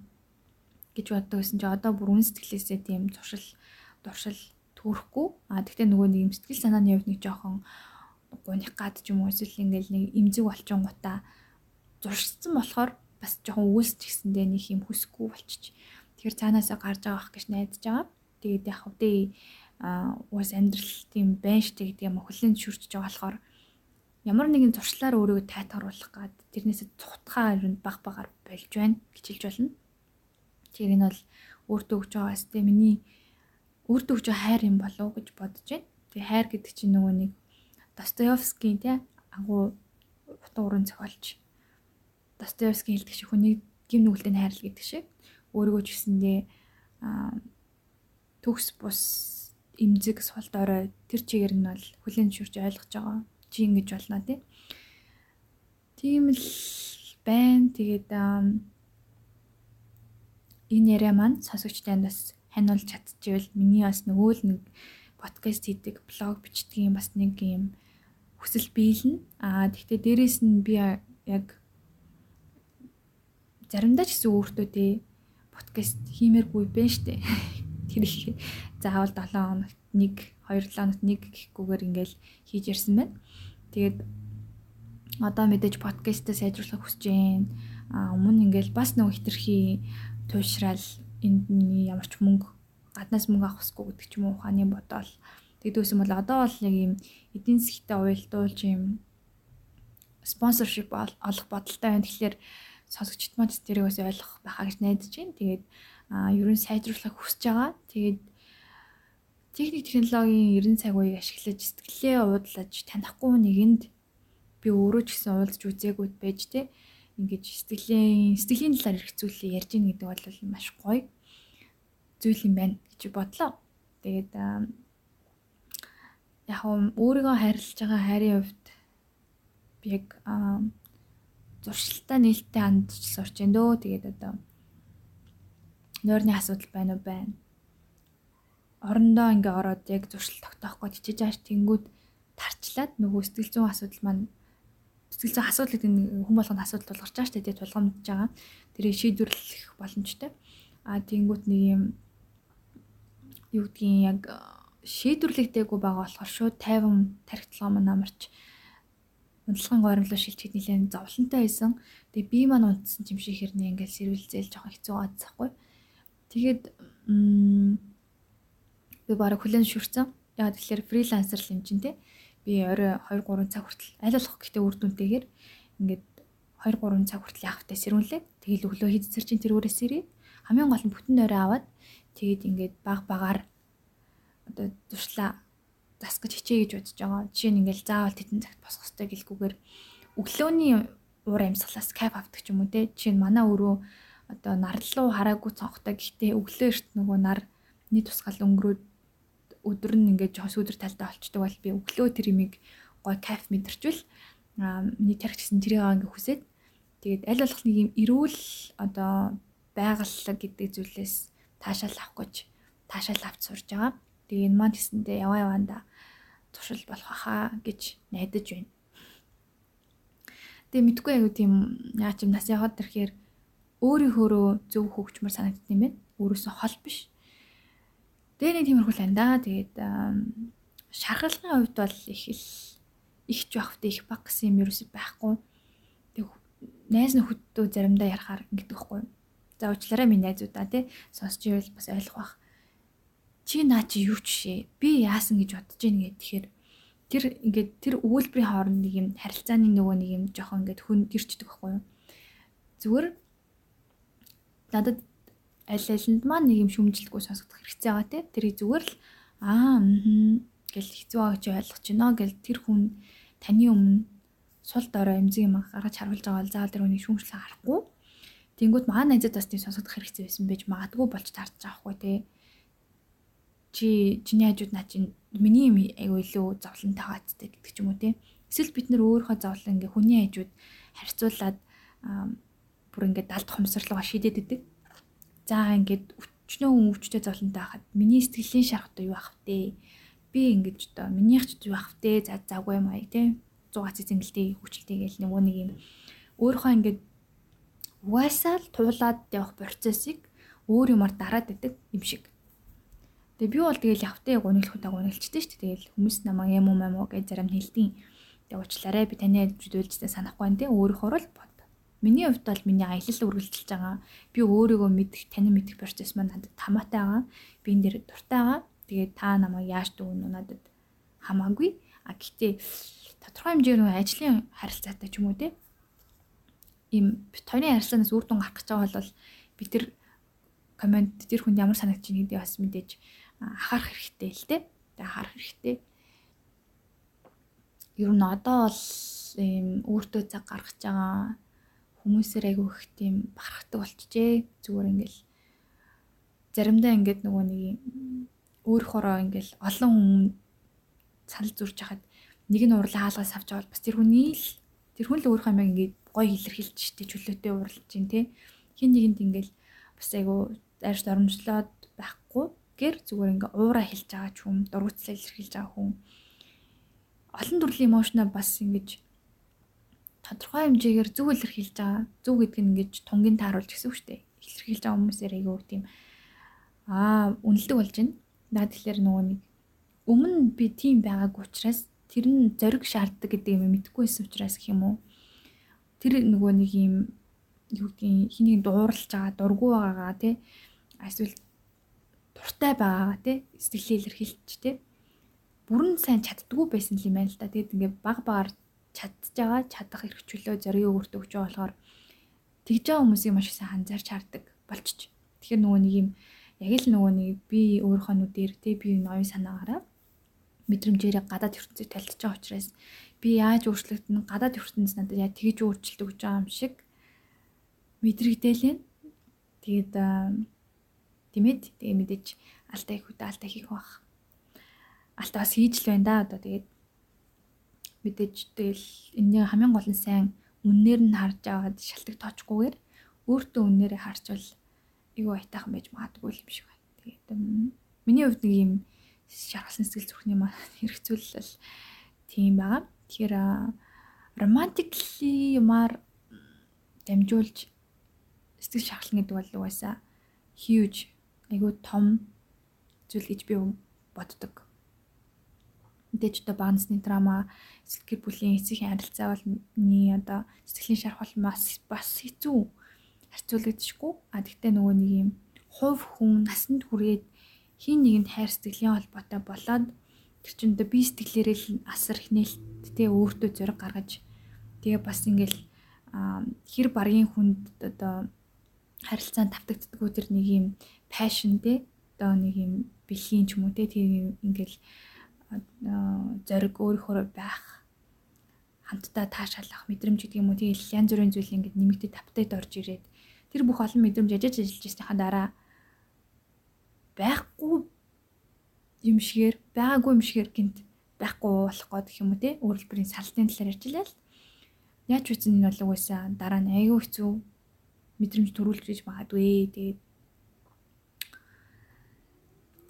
гэж боддог байсан чи одоо бүр үн сэтгэлээсээ тийм зуршил дуршил төрөхгүй. А тэгтээ нөгөө нэг юм сэтгэл санааны хувьд нэг жоохон гуних гад ч юм уу эсвэл ингээл нэг имзэг болчон гутаа зуршилсан болохоор бас жоохон өгөөсч гисэндээ нэг юм хүсэхгүй болчих. Тэгэхээр цаанаасаа гарч байгаа ах гэж найдаж байгаа. Тэгээд яг хөө дээ уус амьдрал тийм байна штэ гэдэг юм хөлийн шүрчж байгаа болохоор ямар нэгэн зуршлаар өөрийгөө тайтгаруулах гад тэрнээсээ цухтахаа ер нь баг багаар болж байна хэлж болно. Тэр энэ бол өөртөө өгч байгаа сте миний өөртөө өгч хайр юм болов уу гэж бодож байна. Тэгээ хайр гэдэг чинь нөгөө нэг Достоевский тий агуу утга уран зохиолч. Достоевский хэлдэг шиг хүний гим нүгэлтэд хайрлал гэдэг шиг өөрийгөө ч гэсэндээ төгс бус имзэг сул дорой тэр чигээр нь бол хүлэн зөвшөөрч ойлгож байгаа чи ингэж болно тий. Тийм л байна. Тэгээд энэ яриа маань сонсогчтой бас ханиулж чадчихвэл миний бас нөгөө л нэг подкаст хийдэг, блог бичдэг юм бас нэг юм хүсэл биелнэ. Аа тэгтээ дээрэс нь би яг заримдаа ч гэсэн өөртөө тий подкаст хиймээргүй байна штэ. Тэр их заавал 7 хоногт 1 2 7 хоногт 1 гэхгүйгээр ингээл хийж ярьсан байна. Тэгээд одоо мэдээж подкастаа сайжруулах хүсэж байна. А өмнө ингээл бас нэг хитрхи туушраал энд ямар ч мөнгө гаднаас мөнгө авах хэрэггүй гэдэг ч юм уу ухааны бодоол Тэгдэгсэн бол одоо бол яг юм эдийн засгтаа уялдуулж юм спонсоршип олох бодолтой байна. Тэгэхээр сонсогчд маань тэрийг бас ойлгох байхаа гэж найдаж байна. Тэгээд ерөн сайжруулах хүсэж байгаа. Тэгээд техник технологийн 90 цаг үеийг ашиглаж сэтгэлээ уудлаж танихгүй нэгэнд би өөрөө ч гэсэн уулзж үзээгүй байж тээ ингэж сэтгэлийн сэтгэлийн талаар зүйлээ ярьж ийн гэдэг бол маш гоё зүйл юм байна гэж бодлоо. Тэгээд яг өөрийгөө хайрлаж байгаа хайрын хувьд би яг зуршилтай нээлттэй хандж сурч байна дөө. Тэгээд одоо нойрны асуудал байна уу байна. Орондоо ингээ ороод яг зуршил тогтоохгүй чичиж ааш тэнгүүд тарчлаад нөгөө сэтгэл зүйн асуудал маань сэтгэл зүйн асуудал гэдэг нь хүн болгонд асуудал тулгарч байгаа шүү дээ. Тэгээд тулгамдж байгаа. Тэрийг шийдвэрлэх боломжтой. А тэнгүүд нэг юм юу гэдгийг яг шийдвэрлэгдээгүй байгаа болохоор шууд 50 тархитлагаа маань амарч унтлагын горимлоо шилжихэд нэлээд зовлонтой байсан. Тэгээ би маань унтсан юм шиг хэрнээ ингээл сэрвэлзээл жоохон хэцүү байцсахгүй. Тэгээд би бараг хүлэн шүрцэн. Яг тэгэхээр фрилансер л юм чинь те. Би орой 2 3 цаг хүртэл аль болох гэхдээ үр дүнтэйгээр ингээд 2 3 цаг хүртэл явахтай сэрүүлээ. Тэгэл өглөө хийцэр чинь тэр үрээс ирээ. Хамгийн гол нь бүтэн орой аваад тэгээд ингээд баг багаар одоо туршлаа засах гэж хичээ гэж бодож байгаа. Жишээ нь ингээл заавал тэтэн цагт босох хэрэгтэй гэлгүйгээр өглөөний уур амьсгалаас кайф авдаг ч юм уу те. Жишээ нь манай өрөө одоо нарлуу хараагүй цонхтой гэхдээ өглөө эрт нөгөө нарны тусгал өнгөрөөд өдөр нь ингээд жоос өдөр талтай болчдөг бол би өглөө тэр имийг гой кайф мэдэрчвэл миний тарих гэсэн тэрийг ингээ хүсээд тэгээд аль болох нэг юм эрүүл одоо байгаллаг гэдэг зүйлээс таашаал авах гэж таашаал авч сурж байгаа. Тэгээ энэ маань гэсэндээ яваа яваанда туршил болох хаа гэж найдаж байна. Тэгээ мэдгүй аягүй тийм яа ч юм нас яваад ирэхээр өөрийнхөөрөө зөв хөгжмөр санагдсан юм байна. Өөрөөсөө хол биш. Тэгээ нэг тиймэрхүү л андаа. Тэгээд шархалгын хувьд бол их л ихч байхтай их баг гэсэн юм ерөөсөй байхгүй. Тэг найз нөхөддөө заримдаа ярахаар ингэдэг байхгүй. За уучлаарай минь найзуудаа тий сонсч ивэл бас ойлгох бах чи наа чи юу ч шээ би яасан гэж бодож ийн гэдэг тэгэхээр тэр ингээд тэр өгүүлбэрийн хооронд нэг юм харилцааны нөгөө нэг юм жоохон ингээд хүн төрчдөг байхгүй юу зүгээр надад аль алинд маань нэг юм шүмжилтгүй сонсогдох хэрэгцээ байгаа те. Тэрийг зүгээр л аа гэл хэцүү байгаа гэж ойлгож байна гэл тэр хүн таны өмнө сул дорой эмзэг юм гаргаж харуулж байгаа бол заавал тэр хүний шүүмжлэх харахгүй Тэнгүүт маа найзад бас тийм сонсогдох хэрэгцээ байсан байж магадгүй болж таарч байгаа хгүй те. Чи чиний хажууд наа чин миний юм айгүй илүү зовлонтой хаацтай гэдэг ч юм уу тийм. Эсвэл бид нэр өөрийнхөө зовлон ингээ хүний хажууд харьцуулаад бүр ингээ далд хомсорлогоо шийдээд идэг. За ингээд өчнөө өвчтэй зовлонтой хахад миний сэтгэлийн шарахтай юу ах вэ? би ингэж одоо минийх ч байх вэ за завгүй маяг те 100 цэцэнгэлтэй хүчлээ гэл нөгөө нэг юм өөрийнхөө ингэж угаасаа л туулаад явах процессыг өөр юмар дараад идэг юм шиг. Тэгээ би бол тэгэл явтаа гуниглах удаа гуниглчихдээ шүү дээ. Тэгэл хүмүүс намайг юм уу мам уу гэж зарим хэлтийн. Тэгээ уучлаарай би таны хэлж үйлжтэй санахгүй байна те өөрөөхөр л бод. Миний хувьд бол миний аялал үргэлжилж байгаа. Би өөрийгөө мэдэх, тань мэдэх процесс маань надад тамаатай байгаа. Би энэ дээр дуртай байгаа. Тэгээд та намайг яаж дүүн надад хамаагүй. А гэтээ тодорхой хэмжээгээр нэг ажлын харилцаатай ч юм уу те. Им тойрны харилцаанаас үр дүн гарах гэж байгаа бол би тэр комент тэр хүнд ямар санагдаж байгааг бас мэдээж анхаарах хэрэгтэй л те. Тэгээ харах хэрэгтэй. Ер нь одоо бол ийм өөртөө цаг гаргаж байгаа хүмүүсээр айгүй их тийм бахархдаг болчихжээ. Зүгээр ингээл заримдаа ингээд нөгөө нэг өөрөөрөө ингээл олон хүн санал зурж хахад нэг нь урлаа хаалгаас авч авал бас тэр хүний л тэр хүн л өөрийнхөө амийг ингээд гоё илэрхийлж штэ чөлөөтэй уралж чинь те хин нэгэнд ингээл бас айгу дайрч доромжлоод байхгүй гэр зүгээр ингээ уураа хэлж байгаа ч хүм дургуцлаа илэрхийлж байгаа хүн олон төрлийн эмошноо бас ингэж тодорхой хэмжээгээр зөв илэрхийлж байгаа зөв гэдэг нь ингэж тунгийн тааруулж гэсэн үг шүү дээ илэрхийлж байгаа хүмүүсээр айгүй тийм аа үнэлдэг болж байна Наа тэгэхээр нөгөө нэг өмнө би тийм байгаагүй учраас тэр нь зориг шаарддаг гэдэг юм мэдэхгүйсэн учраас гэх юм уу. Тэр нөгөө нэг юм юу гэдгийг хэнийг дуурлж байгаа, дургу байгаагаа тий эсвэл дуртай байгаагаа тий сэтгэлээ илэрхийлж тий бүрэн сайн чаддгүй байсан юм байна л да. Тэгэд ингээд баг багаар чадж байгаа, чадах эрх чөлөө зориг өөртөө өгч байгаа болохоор тэгж байгаа хүмүүсийг маш их анзаарч хардаг болчих. Тэгэхээр нөгөө нэг юм яг л нөгөө нэг би өөрийнхөө нүдээр те би ноён санаагаараа мэдрэмжээрээ гадаад ертөнцийг талтж байгаа учраас би яаж өөрчлөгдөн гадаад ертөнц надад яа тэгж өөрчлөлт өгч байгаа юм шиг мэдрэгдээл юм. Тэгээд тиймээд тэгээ мэдээж алдаа их үдэ алдаа хийх бах. Алдаа бас хийж л байна да одоо тэгээд мэдээж тэгэл энэ хамгийн гол нь сайн үннээр нь харж аваад шалтгаан тоочгүйгээр өөртөө үннээрээ харчвал айгүй айтайхан байж магадгүй юм шиг байна. Тэгээд миний хувьд нэг юм шаргалсан сэтгэл зүрхний маань хэрэгцүүлэл тийм байгаа. Тэгэхээр романтикли юмар дамжуулж сэтгэл шаргална гэдэг бол угаасаа huge айгүй том зүйл гэж би боддог. Мэдээж одоо багнасны драма, эсвэл гэр бүлийн эцгийн харилцаа бол миний одоо сэтгэлийн шархал бас бас хэцүү харьцуулагдчихгүй. А тэгтээ нөгөө нэг юм хувь хүн насанд хүрээд хин нэгэнд хайр сэтгэлийн холбоотой болоод тэр чинь одоо бие сэтгэлээрээ л асар их нээлт тэ өөртөө зориг гаргаж тэгээ бас ингээл хэр баргийн хүнд одоо харилцаанд тавтагддггүй тэр нэг юм пашн тэ одоо нэг юм бэлгийн ч юм уу тэ тийм ингээл зориг өөрөөр байх. Хамтдаа таашаалах мэдрэмж гэдэг юм уу? Тэгэл янз бүрийн зүйл ингээд нэмэгдэж тавтайд орж ирээд. Тэр бүх олон мэдрэмж яжиж ажиллаж байснийхаа дараа байхгүй юм шигээр байгаагүй юм шигээр гинт байхгүй болох гэх юм уу те? Өөрөлдвөрийн салтын талаар ярьжлаа л. Яаж үсэн энэ болов уусаа дараа нь айгүй хэцүү мэдрэмж төрүүлж гэж магадгүй тэгээд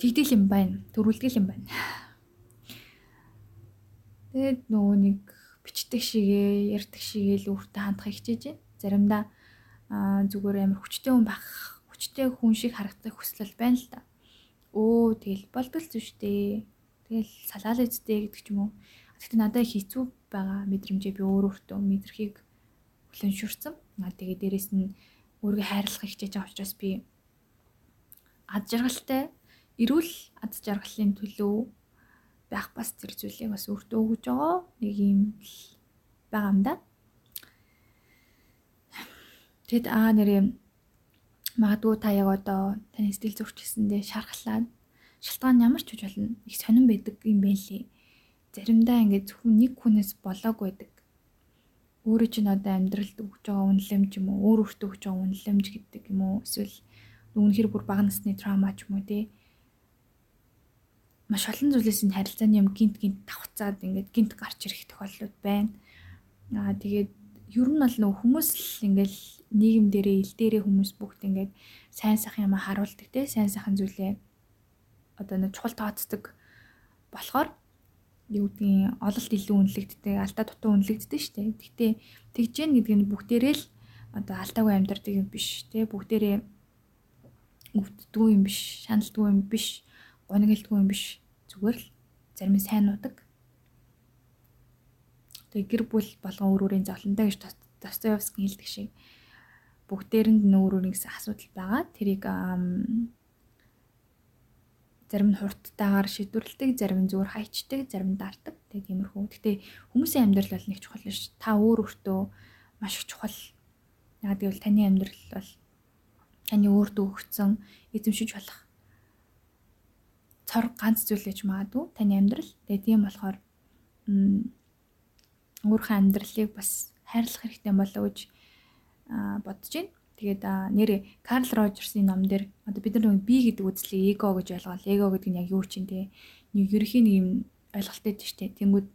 тэгдэл юм байна. Төрүүлдэг юм байна тэгээд нөгөө нэг бичдэг шигээ ярьдаг шигээ л өөртөө хандах хичээж заримдаа зүгээр амар хүчтэй хүн байх хүчтэй хүн шиг харагдах хүсэл байна л да. Өө тэгэл болдол зү штэ. Тэгэл салаал эзтэй гэдэг ч юм уу. Гэхдээ надад хэцүү байгаа мэдрэмжээ би өөр өөртөө мэдрхийг хүлэншүрсэн. Аа тэгээ дээрэс нь өөрийгөө хайрлах хичээж байгаа учраас би ад жаргалтай эрүүл ад жаргалын төлөө байх бас тэр зүйлийг бас өөртөө өгж байгаа нэг юм байгаа юм да. Тэгэд аа нэрээ магадгүй та яг одоо таны сэтгэл зүйчсэндээ шархлаад шалтгаан ямар ч үж болно. Их сонирн байдаг юм байлээ. Заримдаа ингээд зөвхөн нэг хүнээс болоогүй байдаг. Өөрөө чинь одоо амьдралд өгж байгаа үнэлэмж юм уу, өөр өөртөө өгж байгаа үнэлэмж гэдэг юм уу, эсвэл үнэхэр бүр бага насны траума ч юм уу тий. Маш олон зүйлээс энэ харилцааны юм гинт гинт давхцаад ингээд гинт гарч ирэх тохиолдлууд байна. Аа тэгээд ер нь бол нөх хүмүүс л ингээл нийгэм дээрээ ил дээрээ хүмүүс бүгд ингээд сайн сайхан юм харуулдаг те сайн сайхан зүйлээ одоо нэг чухал тооцдог болохоор юу гэдгийг ололт илүү үнэлэгддэг, алдаа дутуу үнэлэгддэг шүү дээ. Гэхдээ тэгж гэн гэдэг нь бүгдээрээ л одоо алдаагүй амьдардаг юм биш те бүгдээрээ өвддгүй юм биш, шаналдгүй юм биш, гонигэлдгүй юм биш. Зүгээр л зарим нь сайн нуудаг. Тэгээ гэр бүл болгон өөр өөрийн зовлонтой гэж Достоевский хэлдэг шиг бүгдээрэнд өөр өөрийн гэсэн асуудал байгаа. Тэрийг зарим нь хурдтайгаар шийдвэрлэдэг, зарим нь зүгээр хайчдаг, зарим нь даардаг. Тэгээ тиймэрхүү. Гэтэ хүмүүсийн амьдрал бол нэг чухал биш. Та өөр өөртөө маш их чухал. Яг гэвэл таны амьдрал бол таны өөртөө өгсөн эзэмшиж болох цор ганц зүйл гэж магадгүй таны амьдрал. Тэгээ тийм болохоор өөрийнхөө амьдралыг бас хайрлах хэрэгтэй болов гэж бодож байна. Тэгээд нэрээ Карл Рожерсийн ном дээр одоо бид нар би гэдэг үзлийг эго гэж ойлгоол. Эго гэдэг нь яг юу ч юм те. Нэг ерөхийн нэг юм ойлголттой дээ штэ. Тэнгүүд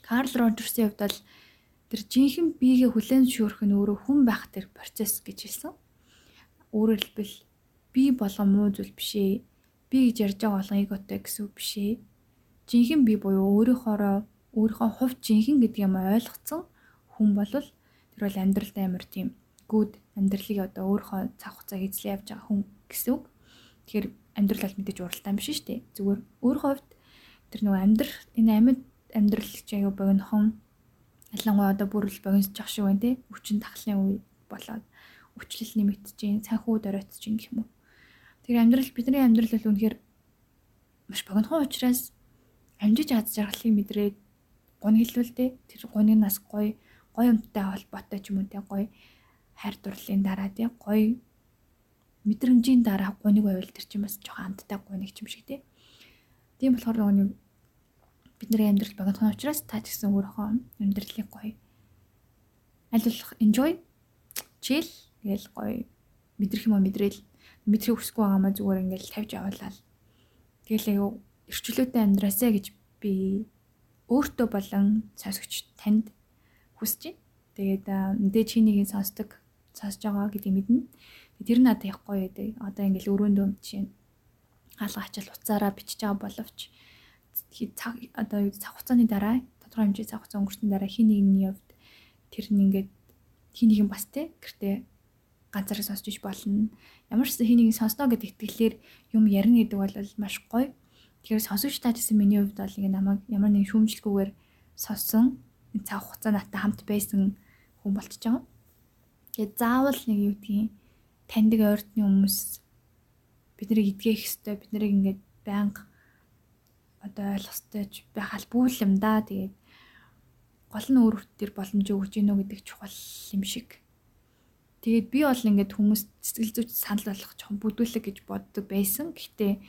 Карл Рожерсийн хувьд бол тэр жинхэнэ биегээ хүлээн зөвшөөрөх нь өөрөө хүн байх тэр процесс гэж хэлсэн. Өөрөөр хэлбэл би болго муу зүйл биш ээ. Би гэж ярьж байгаа болгон эготой гэсэн үг биш ээ. Жинхэнэ би буюу өөрийнхоороо өөрийнхөө хувь жинхэнэ гэдэг юм ойлгоцсон хүн болвол тэр бол амьдралд амар тийм гүд амьдралыг одоо өөрийнхөө цаг хугацааг эзлээ явж байгаа хүн гэсэн үг. Тэгэхээр амьдрал бол мэдээж уралдаан биш шүү дээ. Зүгээр өөрийнхөө хувьд тэр нөгөө амьдрах энэ амьд амьдрал гэж аяа богинохон ялангуяа одоо бүр л богиносч ах шиг байна те. Өвчин тахлын үе болоод өвчлөл нэмэгдэж доройтж гин гэх юм уу. Тэр амьдрал бидний амьдрал бол үнэхээр маш богинохон учраас амжиж аз жаргалыг мэдрээд гонхилвэлтэй тэр гонигнаас гоё гоё юмтай холбоотой ч юм уу те гоё хайр дурлалын дараа тий гоё мэдрэмжийн дараа гуниг байвал тэр чинь бас жоохон амттай гуниг юм шиг тий. Тийм болохоор нөгөө нэг бидний амьдрал богинохон учраас та ч гэсэн өөрийнхөө амьдралыг гоё аль болох enjoy chill гээл гоё мэдрэх юм мэдрээл мэдрэх хүсэхгүй байгаа маа зүгээр ингээл тавьж явуулаад тэгэл аяа эрчүүлээтэй амьдраасаа гэж би өөртөө болон сонсогч танд хүсэж байна. Тэгээд мэдээж чинийг сонсдог сонсож байгаа гэдгийг мэднэ. Тэр нь надад гоё байдаг. Одоо ингээл өрөөндөө жишээ нь хаалга ачаал уцаараа бичиж байгаа боловч цаг одоо цаг хугацааны дараа тодорхой хэмжээ цаг хугацаа өнгөрсөний дараа хин нэгний хувьд тэр нь ингээд хин нэгэн бас те гэртээ ганцаараа сонсч иж болно. Ямар ч хин нэгэн сонсноо гэдэг итгэлээр юм ярина гэдэг бол маш гоё. Тэгэхээр сонсогч таа гэсэн миний хувьд бол ингэ намайг ямар нэг шүүмжлэлгүйгээр сонссон цаг хугацаа надтай хамт байсан хүн болчихж байгаа. Тэгээд заавал нэг юу гэдгийг таньдаг ойртны хүмүүс биднийг эдгэх хэвээр бид нарыг ингээд байнга одоо ойлгох хэвээр байх албагүй юм да. Тэгээд гол нь өөр төр боломжийг өгч гинөө гэдэг чухал юм шиг. Тэгээд би бол ингээд хүмүүс сэтгэл зүйч санал болгох жоохон бүдүүлэг гэж боддог байсан. Гэхдээ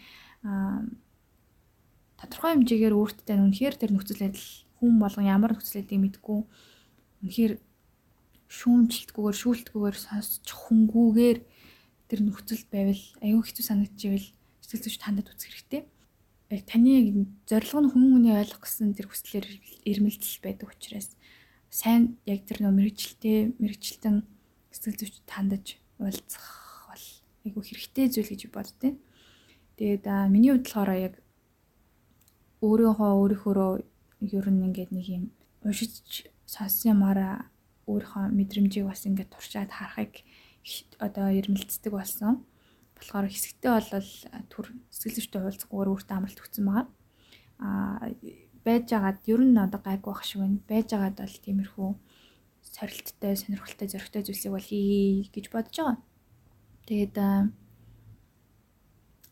тодорхой хэмжээгээр өөртөө үнэхээр тэр нөхцөл байдал хүн болгон ямар нөхцөл байдлыг мэдгүй үнэхээр шүүмжилтгүйгээр шүүлтгүйгээр сонсч хөнгүүгээр тэр нөхцөлд байвал аюу хэцүү санагдчихвэл сэтгэл зүйч тандад үзэх хэрэгтэй. Яг таны зорилго нь хүн хүний ойлгох гэсэн тэр хүслээр ирмэлзэл байдаг учраас сайн яг тэр нөө мэрэгчлээ мэрэгчлэн сэтгэл зүйч тандаж уулзах бол айгу хэрэгтэй зүйл гэж боддیں۔ Тэгээд миний хувьд болохоор яг өөрийнхөө өөрийнхөөрөө ер нь ингээд нэг юм уншиж сонссон юмараа өөрийнхөө мэдрэмжийг бас ингээд туршаад харахыг одоо ирмэлцдэг болсон. болохоор хэсэгтээ бол төр сэтгэл зүйчтэй уулзахгүйгээр өөртөө амралт өгсөн байгаа. Аа байж байгаад ер нь одоо гайг байх шиг байна. Байж байгаад бол тиймэрхүү сорилттой, сонирхолтой, зөрөгтэй зүйлсийг бол хий гэж бодож байгаа. Тэгээд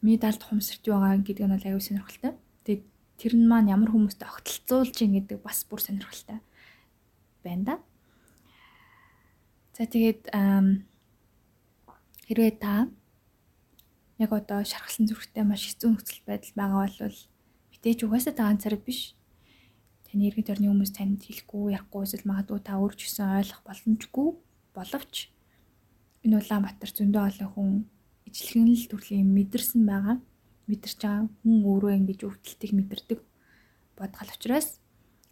ми далд хумсарч байгаа гэдэг нь бол аюу сонирхолтой. Тэгээд тэр нь маань ямар хүмүүстэй огтлцуулж ийн гэдэг бас бүр сонирхолтой байна да. За тэгээд хэрвээ та яг одоо шархалсан зүрхтэй маш хэцүү нөхцөл байдал байгаа бол мэдээж угаасаа та ганцаар биш. Таны иргэн тойрны хүмүүс танд хэлэхгүй, ярихгүй эсвэл магадгүй та өөр ч гэсэн ойлгох боломжгүй боловч энэ Улаанбаатар зөндөө олон хүн ижлэгэн л төрлийн мэдэрсэн байгаа. Мэдэрч байгаа хүн өөрөө ингэж өвдөлтийг мэдэрдэг бодгол учраас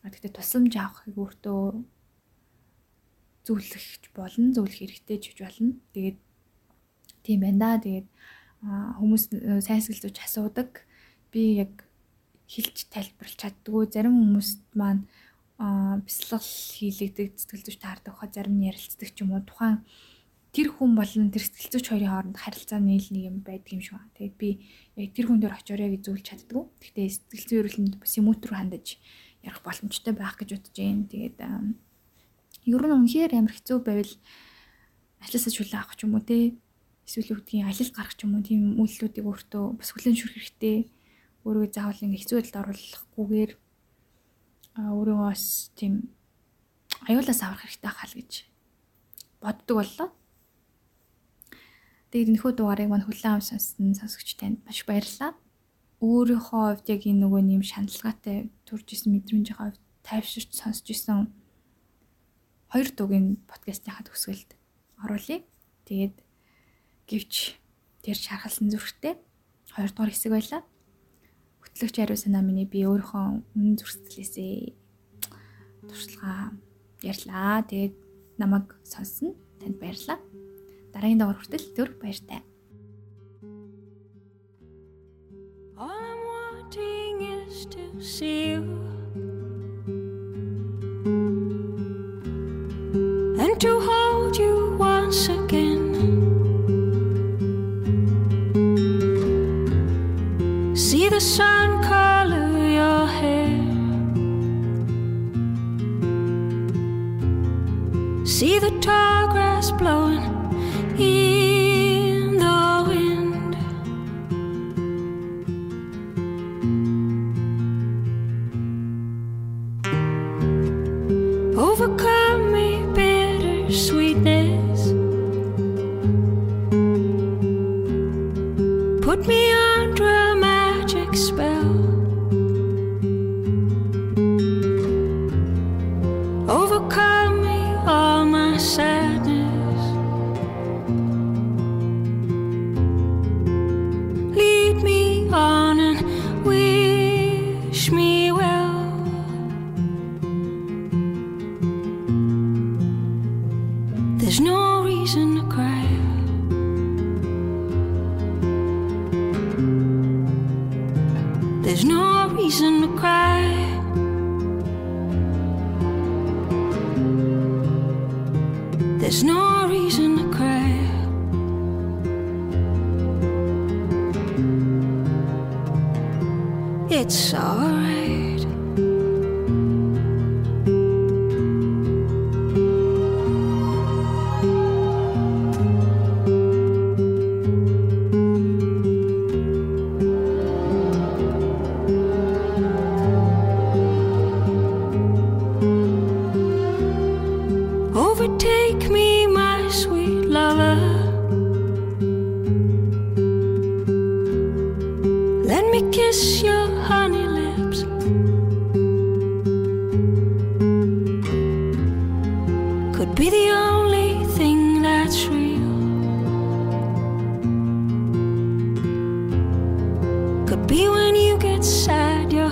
гэхдээ тусламж авахыг өөртөө зөвлөх болно, зөвлөх хэрэгтэй ч гэж болно. Тэгээд тийм байна да. Тэгээд хүмүүс сайн сэтгэл зүйч асуудаг. Би яг хэлж тайлбарлаж чаддгүй зарим хүмүүст маань бяцлал хийлэгдэг сэтгэл зүйч таардаг хаа зарим нь ярилцдаг ч юм уу тухайн тэр хүн болон тэр сэтгэл зүйч хоёрын хооронд харилцаа нийл нэг юм байдаг юм шиг байна. Тэгээд би яг тэр хүн дээр очиорой гэж зөвлөж чаддгүй. Гэхдээ сэтгэл зүйн эрүүлэнд бас эмүүт рүү хандаж ярих боломжтой байх гэж бодож байна. Тэгээд ер нь үнэхээр ямар хэцүү байвал ажилласаа шүлээ авах ч юм уу те эсвэл үгдгийн алил гарах ч юм уу тийм үйлдэлүүдийг өөртөө бас хүлэн шүрх хэрэгтэй. Өөрийгөө заавал ингэ хэцүү байдалд оруулахгүйгээр өөрийгөө бас тийм аюулаас авах хэрэгтэй хал гэж боддог боллоо. Тэгээд энэхүү дугаарыг мань хүлээн авсан сонсон сонсогч танд маш баярлалаа. Өөрийнхөө хувьд яг энэ нөгөө нэм шаналгаатай төрж исэн мэдрэмжийн хувьд тайвширч сонсч исэн хоёр дугийн подкастынхаа төгсгөлд оруулъя. Тэгээд гівч тэр шархалсан зүрхтэй хоёр дахь хэсэг байлаа. Хөтлөгч хариу санаа миний би өөрийнхөө үнэн зүрхсэлээсээ туршлагаа ярьлаа. Тэгээд намайг сонсон танд баярлалаа. Дараагийн дугаар хүртэл түр баяртай. All I'm wanting is to see you and to hold you once again. See the sun See the tall grass blowing in the wind. Overcome be when you get sad, your